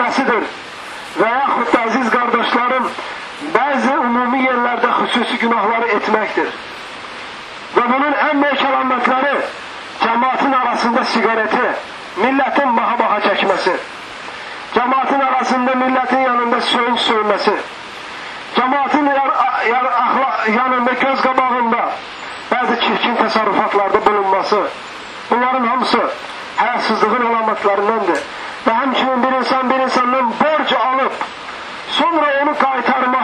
edilmesidir. Veyahut da aziz kardeşlerim bazı umumi yerlerde hususi günahları etmektir. Ve bunun en büyük alametleri cemaatin arasında sigareti, milletin baha baha çekmesi, cemaatin arasında milletin yanında söğüş sürmesi, cemaatin yar, yar, ahla, yanında göz kabağında bazı çirkin tasarrufatlarda bulunması, bunların hamısı hayasızlığın alametlerindendir ve hemşinin bir insan bir insandan borcu alıp sonra onu kaytarma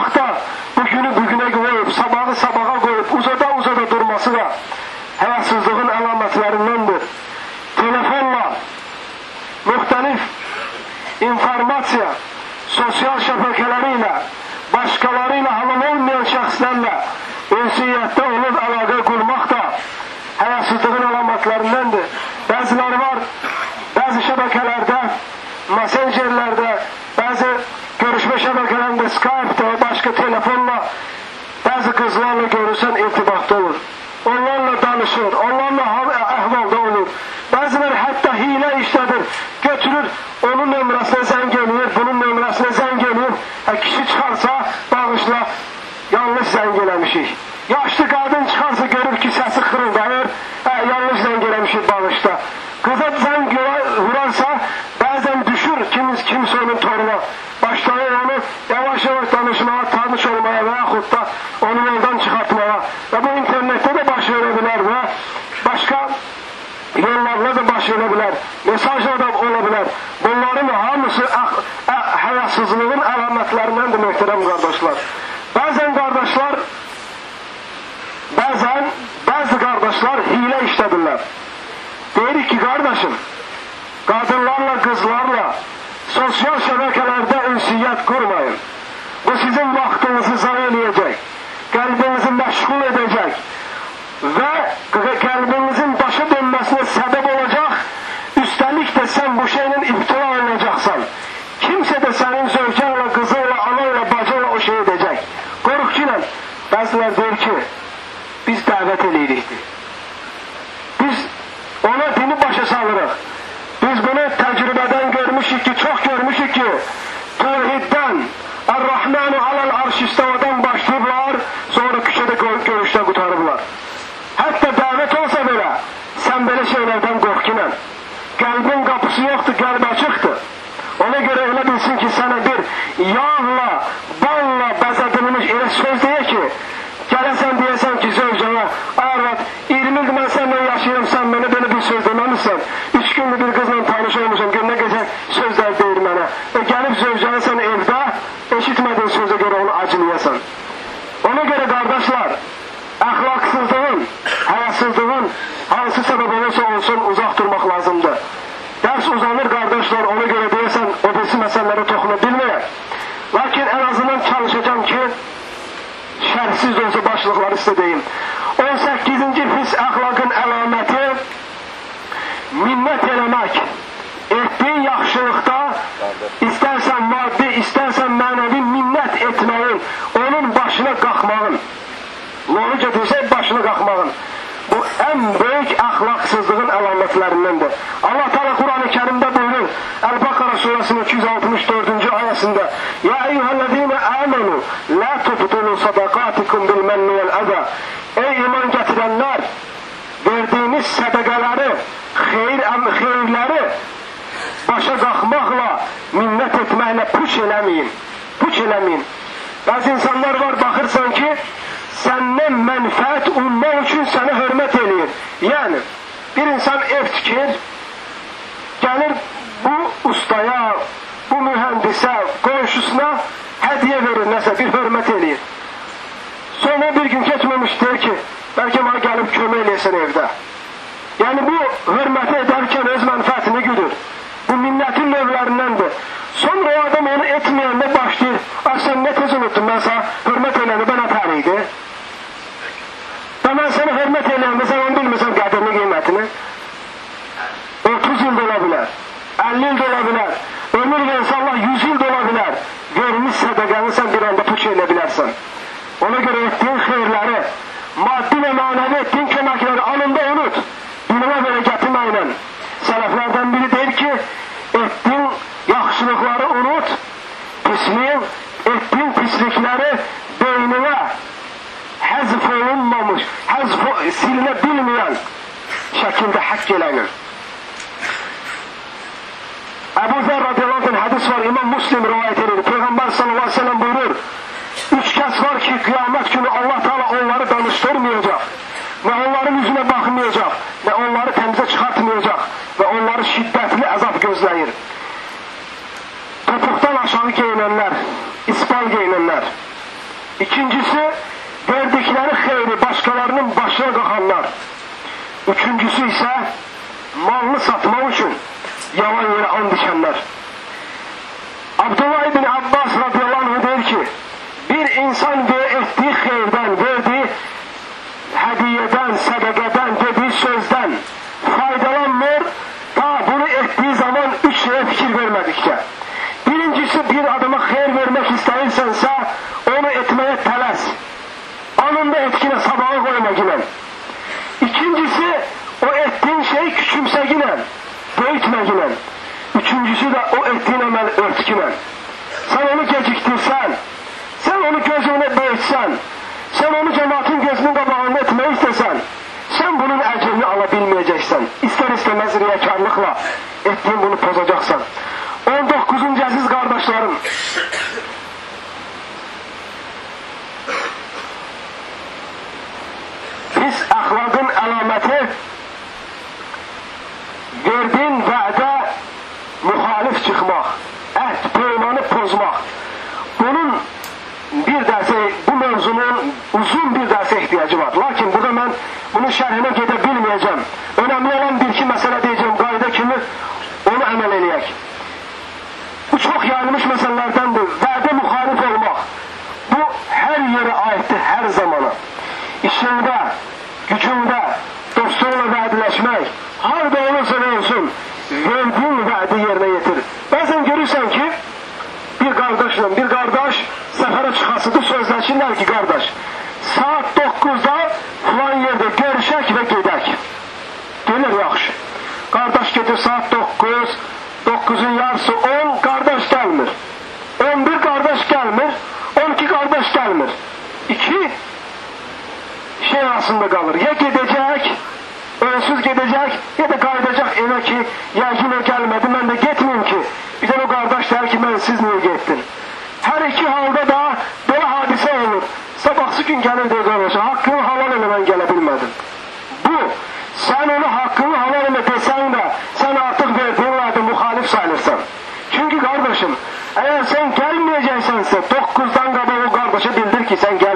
Sosyal şebekelerde ünsiyet kurmayın. Bu sizin vaktinizi zayi edecek, kalbinizi meşgul edecek ve kalbin bilsin ki sana bir yağla, balla bezedilmiş söz değil. En büyük ahlaksızlığın əlamətlərindəndir. Allah Teala Kur'an-ı Kerim'de buyurur. El-Bakara suresinin 264. ayasında Ya eyyühellezine amenu la tubtulu sadakatikum bil menni vel eza Ey iman getirenler verdiğiniz sədəqələri, xeyir, xeyirləri başa qalxmaqla, minnət etməklə puç eləməyin. Puç eləməyin. Bəzi insanlar var, baxırsan ki, səndən mənfəət ummaq üçün sənə hörmət eləyir. Yəni, bir insan ev tikir, gəlir bu ustaya, bu mühəndisə, qonşusuna hədiyə verir, nəsə bir hörmət eləyir. Sonra bir gün keçməmiş deyir ki, bəlkə mənə gəlib kömək eləyəsən evdə. Yəni bu hörməti edərkən öz mənfəətini güdür. Bu minnetin növlərindəndir. Sonra o adam onu etməyəndə başlayır. Ah sen ne tez unuttun ben sana hürmet eyləni ben. Mən sənə hürmet eyləyəndə sən onu bilmirsən qədrini qiymətini. 30 yıl da ola bilər. 50 yıl da ola bilər. Ömür versə Allah 100 yıl da ola bilər. Vermiş sədəqəni sən bir anda puç elə bilərsən. Ona göre ettiğin xeyirləri, maddi ve manevi ettiğin köməkləri anında unut. Dinine böyle getirmeyle. Seleflerden biri der ki, ettiğin yaxşılıkları həzf silinebilmeyen şekilde hak gelenin. Ebu Zer radıyallahu anh hadis var, İmam Müslim rivayet ediyor. Peygamber sallallahu aleyhi ve sellem buyurur, üç kes var ki kıyamet günü Allah Teala onları danıştırmayacak. Ve onların yüzüne bakmayacak. Ve onları temize çıkartmayacak. Ve onları şiddetli azap gözləyir. Topuktan aşağı giyinenler, ispal giyinenler. İkincisi, xeyri başkalarının başına qaxanlar. Üçüncüsü ise malını satmaq üçün yalan yere and içenler. Abdullah ibn Abbas radıyallahu anh der ki, bir insan ve ettiği xeyirden, verdiği hediyeden, sədəqədən, dediği sözden faydalanmır, ta bunu ettiği zaman üç şeye fikir vermedikçe. Birincisi bir adama xeyir vermek istəyirsensə, onu etmeye tələs. Anında etkine sabaha koyma ginen. İkincisi, o ettiğin şeyi küçümseginen, böyütmeginen. Üçüncüsü de o ettiğin örtkinen. Sen onu geciktirsen, sen onu gözüne böyütsen, sen onu cemaatin gözünün qabağında etmək istəsən, sen bunun əcrini alabilməyəcəksən. İster istemez riyakarlıkla ettiğin bunu pozacaksan. 19. aziz kardeşlerim, pis əxlaqın əlaməti verdiğin ehtiyacı var. Lakin burada mən bunun şərhinə gedə bilməyəcəm. Önəmli olan bir-iki məsələ deyəcəm qayda kimi onu əməl eləyək. Bu çox yayılmış məsələlərdəndir. Vədə müxalif olmaq. Bu, hər yerə aiddir, hər zamana. İşində, gücündə, arasında kalır. Ya gidecek, önsüz gidecek ya da kaydacak eve ki ya yine gelmedi ben de gitmeyeyim ki. Bir de o kardeş der ki ben siz niye gittin? Her iki halda da böyle hadise olur. Sabahsı gün gelir diye kardeşe hakkını halal ele ben gelebilmedim. Bu sen onu hakkını halal ele desen de sen artık verdiğin vaadi muhalif sayılırsan. Çünkü kardeşim eğer sen gelmeyeceksense 9'dan kadar o kardeşe bildir ki sen gel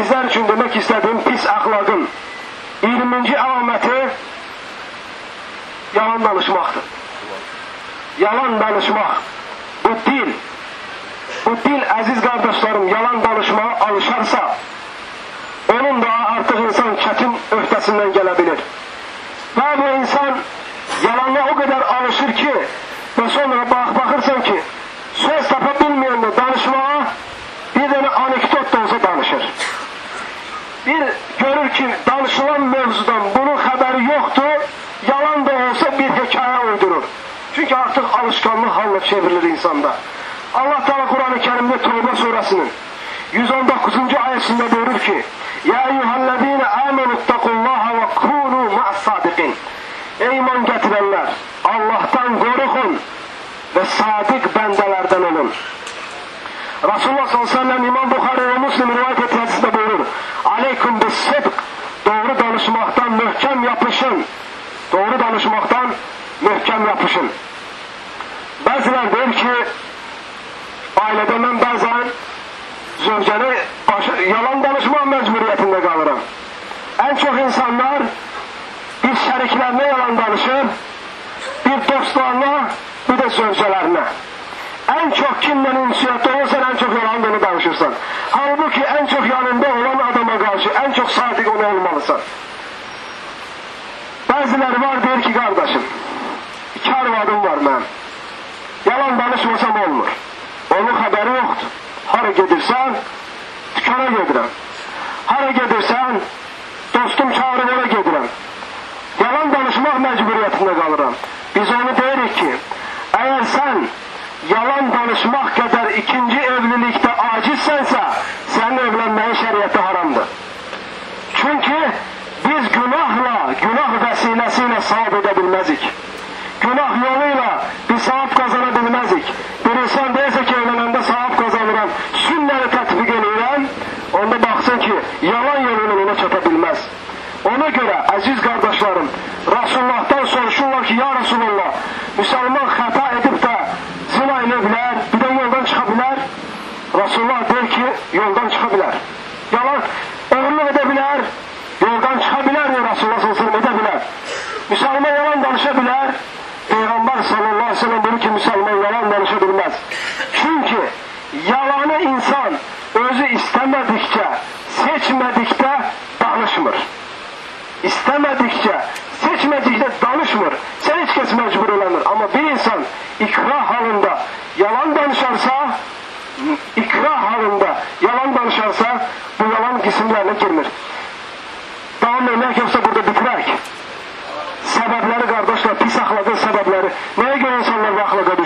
sizlər üçün demək istədiyim pis əxlaqın 20-ci əlaməti yalan danışmaqdır. Yalan danışmaq. Bu dil, bu dil əziz qardaşlarım, yalan danışmağa alışarsa, onun da artıq insan çətin öhdəsindən gələ bilir. Və bu insan yalana o qədər alışır ki, və sonra bax, baxırsan Çünkü artık alışkanlık haline çevrilir insanda. Allah Teala Kur'an-ı Kerim'de Tevbe suresinin 119. ayetinde buyurur ki Ya eyyühellezine amenu ittakullaha ve kunu ma'as sadikin Ey iman getirenler Allah'tan korkun ve sadık bendelerden olun. Resulullah sallallahu aleyhi ve sellem İmam Bukhari ve Müslim rivayet ettiği buyurur. Aleykum bis sıdk. Doğru danışmaktan mühkem yapışın. Doğru danışmaktan mühkem yapışın. Bəzilər deyir ki, ailədə mən bəzən zövcəni yalan danışmaq məcburiyyətində qalıram. Ən çox insanlar bir şəriklərinə yalan danışır, bir dostlarına, bir də zövcələrinə. Ən çox kimlə ünsiyyətdə olursan, ən çox yalan onu danışırsan. Halbuki ən çox yanında olan adama qarşı ən çox sadiq ona olmalısan. Bəziləri var deyir ki, qardaşım, Yalan danışmasam olmur. Onun haberi yoktur. Hara gedirsən, dükana gedirəm. Hara gedirsən, dostum ora gedirəm. Yalan danışmaq məcburiyyətində qalıram. Biz onu deyirik ki, eğer sen yalan danışmak kadar ikinci evlilikte acizsense senin evlenmeyin şeriatı haramdır. Çünkü biz günahla, günah vesilesiyle savab edebilmezik. Günah yoluyla bilmezik. Bilirsen deyse ki evlenende sahip kazanıran sünneri tatbik edilen, onda baksın ki yalan yolunu ona çatabilmez. Ona göre aziz kardeşlerim, Resulullah'tan soruşurlar ki ya Resulullah, Müslüman hata edip de zina edebilir, bir de yoldan çıkabilir. Resulullah der ki yoldan çıkabilir. Yalan, oğurluk edebilir, yoldan çıkabilir diyor Resulullah sallallahu aleyhi ve sellem edebilir. Müslüman yalan danışabilir. Peygamber sallallahu aleyhi ve sellem diyor ki istemedikçe, seçmedikçe danışmır. İstemedikçe, seçmedikçe danışmır. Sen hiç kes mecbur olanır. Ama bir insan ikrah halında yalan danışarsa, ikrah halında yalan danışarsa bu yalan kısımlarına girmir. Devam etmek yoksa burada bitirək. Səbəbləri qardaşlar, pis əxlaqın səbəbləri. Nəyə görə insanlar bu əxlaqa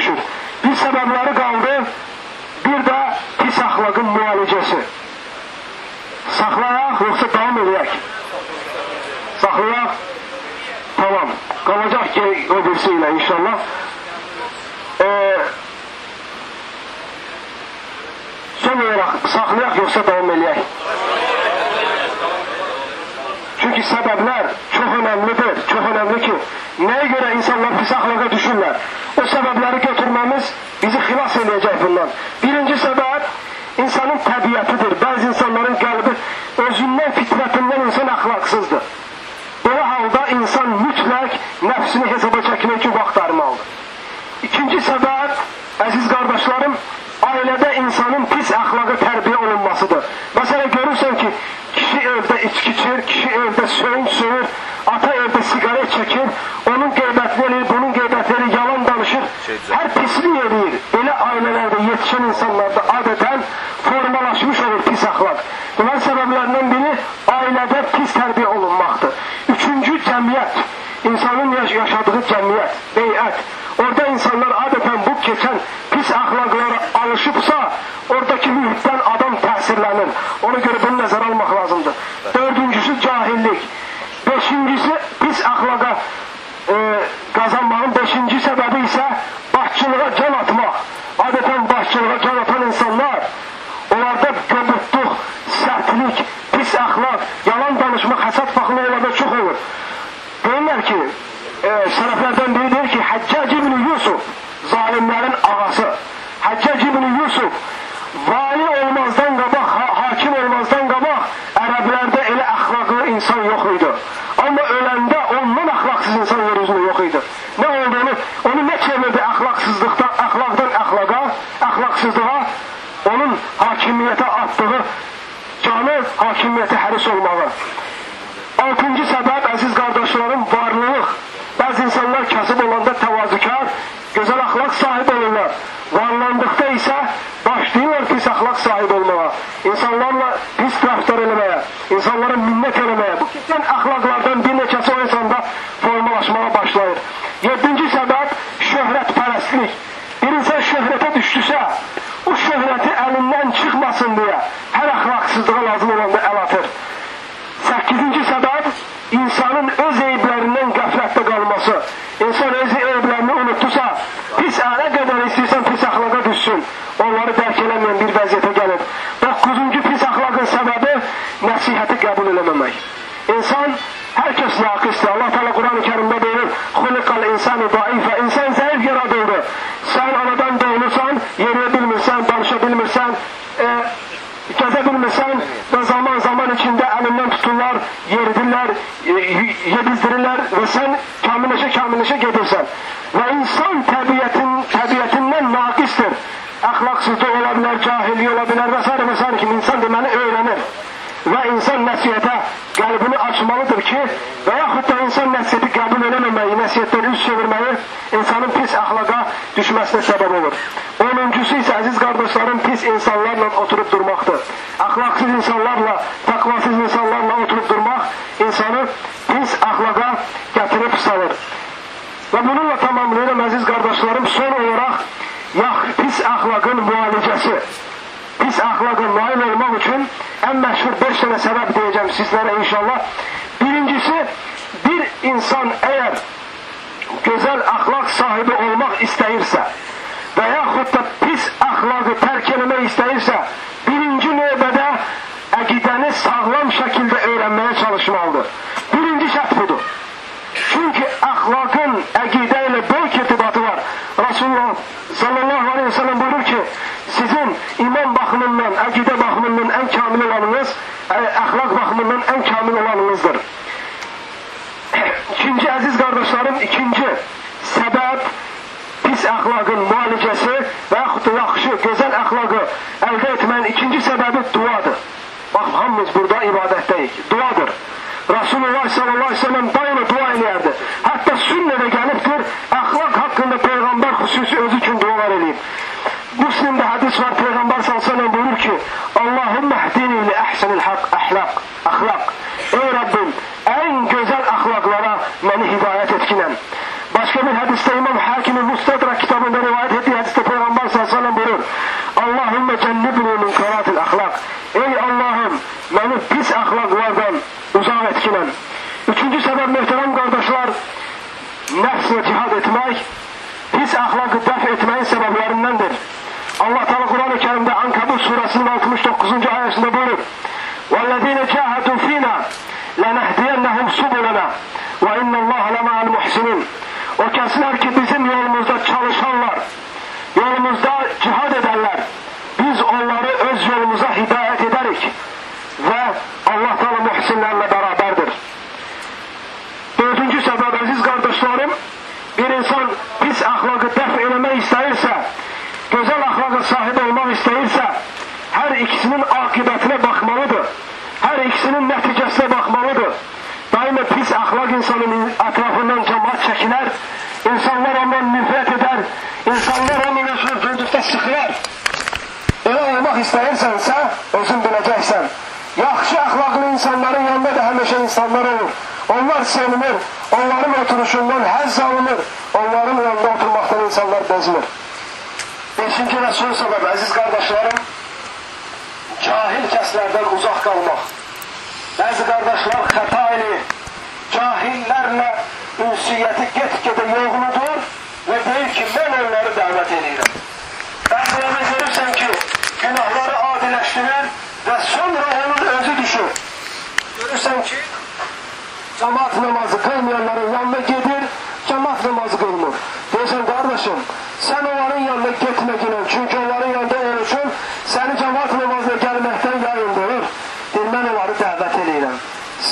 saxlayaq yoxsa davam eləyək? Çünki səbəblər çox önəmlidir, çox önəmli ki, nəyə görə insanlar pis axlaqa düşürlər? O səbəbləri götürməmiz bizi xilas eləyəcək bundan. Birinci səbəb insanın təbiətidir. Bəzi insanların qəlbi özündən, fitrətindən insan əxlaqsızdır. Belə halda insan mütləq nəfsini hesaba çəkmək üçün vaxt armalıdır. İkinci səbəb, əziz qardaşlarım, ailədə insanın pis əxlaqı tərbiyə olunmasıdır. Məsələn, görürsən ki, kişi evdə içki içir, kişi evdə söyün söyür, ata evdə siqaret çəkir, onun qeybətini eləyir, bunun qeybətini eləyir, yalan danışır, hər pislik eləyir. Elə ailələrdə, yetişən insanlarda adətən formalaşmış olur pis əxlaq. Bunun səbəblərindən biri ailədə pis tərbiyə olunmaqdır. Üçüncü, cəmiyyət. İnsanın yaşadığı cəmiyyət, beyət. Orada insanlar adətən bu keçən alışıpsa oradaki mühitten adam tesirlenir. Ona göre bunu nazar almak lazımdır. Dördüncüsü cahillik. Beşincisi pis ahlaka e, atdığı canı hakimiyyətə həris olmağı. Altıncı səbəb, əziz qardaşlarım, varlıq. Bəzi insanlar kasıb olanda təvazükar, gözəl axlaq sahib olurlar. Varlandıqda isə başlayırlar pis axlaq sahib olmağa, insanlarla pis rəftar eləməyə, insanlara minnət eləməyə. Bu kitlən axlaqlardan bir neçə ikisinin akıbətinə baxmalıdır. Hər ikisinin nəticəsinə baxmalıdır. Daima pis ahlak insanın etrafından cemaat çəkilər, insanlar ondan nifrət edər, insanlar onun özünü duyduqda sıxılar. Elə olmaq istəyirsənsə, özün biləcəksən. Yaxşı əxlaqlı insanların yanında da həmişə insanlar olur. Onlar sevinir, onların oturuşundan həzz alınır, onların yanında oturmaqdan insanlar bezinir. Beşinci və son səbəb, əziz qardaşlarım, cahil kəslərdən uzaq qalmaq. Bəzi qardaşlar xəta eləyir, cahillərlə ünsiyyəti get-gedə yoğludur və deyir ki, mən onları dəvət edirəm. Bəzilərdə görürsən ki, günahları adiləşdirir və sonra onun özü düşür. Görürsən ki, cemaat namazı kılmayanların yanına gedir, cemaat namazı kılmır. Deyirsən, kardeşim, sen onların yanına gitmekine, çünkü onların yanında oluşun, seni cemaat namazına gelmekten yayındırır. Deyir, mən onları dəvət edirəm.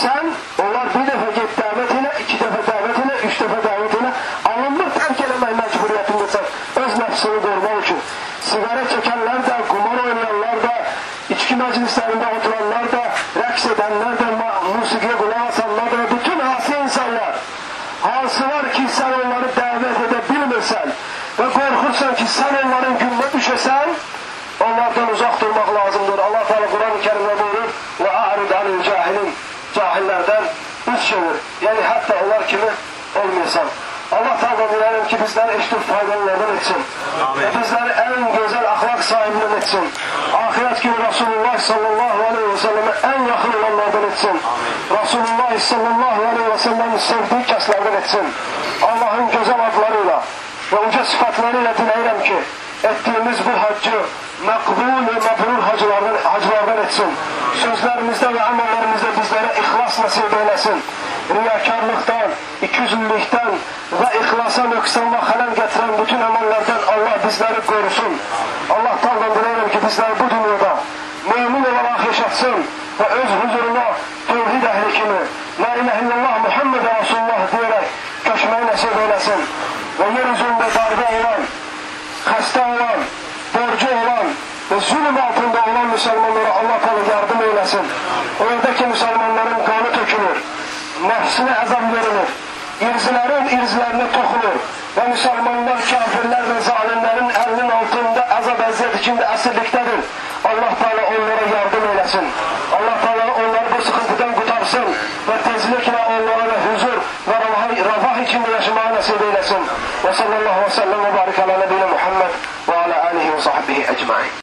Sen, onlar bir dəfə get dəvətinə, iki dəfə dəvətinə, üç dəfə dəvətinə, alınmır tərk eləmək məcburiyyətindəsən, öz nəfsini qorumaq üçün. Sigara çəkənlər də, qumar oynayanlar da, içki məclislərində oturanlar da, rəqs edənlər də, musiqiyə qulaq asanlar da, bütün asi insanlar, hansı var ki, sən onları dəvət edə bilmirsən və qorxursan ki, sən onların gününə düşəsən, onlardan uzaq durmaq lazımdır. Allah Teala Kur'an-ı Kerim'de buyurur ve a'rid anil cahilin cahillerden üç çevir. Yani hatta onlar kimi olmuyorsan. Allah Teala dilerim ki bizleri eşit faydalılardan etsin. Ve bizleri en güzel ahlak sahibinden etsin. Ahiret günü Resulullah sallallahu aleyhi ve selleme en yakın olanlardan etsin. Resulullah sallallahu aleyhi ve sellem'in sevdiği keslerden etsin. Allah'ın güzel adlarıyla ve uca sıfatlarıyla dileyirem ki ettiğimiz bu haccı makbul ve mabrur hacılardan, hacılardan etsin. Sözlerimizde ve amellerimizde bizlere ihlas nasip eylesin riyakarlıqdan, ikiyüzlülükdən və ixlasa nöqsan və xələl gətirən bütün əməllərdən Allah bizləri qorusun. Allahdan da diləyirəm ki, bizləri bu dünyada mümin olaraq yaşatsın və öz huzuruna tevhid əhli kimi La ilahe illallah Muhammed Rasulullah deyərək köşməyi nəsib eləsin və yer üzündə darbe olan, xəstə olan, borcu olan və zülm altında olan müsəlmanlara Allah qalı yardım eyləsin. Oradakı müsəlmanların qalı hepsine azam görülür. İrzlerin irzlerine toxunur. Ve Müslümanlar, kafirler ve zalimlerin elinin altında azab əziyyət içinde əsirlikdədir. Allah Teala onlara yardım eylesin. Allah Teala onları bu sıkıntıdan qutarsın ve tezlikle onlara huzur ve refah içinde yaşamağı nasip eylesin. Ve sallallahu ve sellem ve barik ala nebine Muhammed ve ala alihi ve sahbihi ecmain.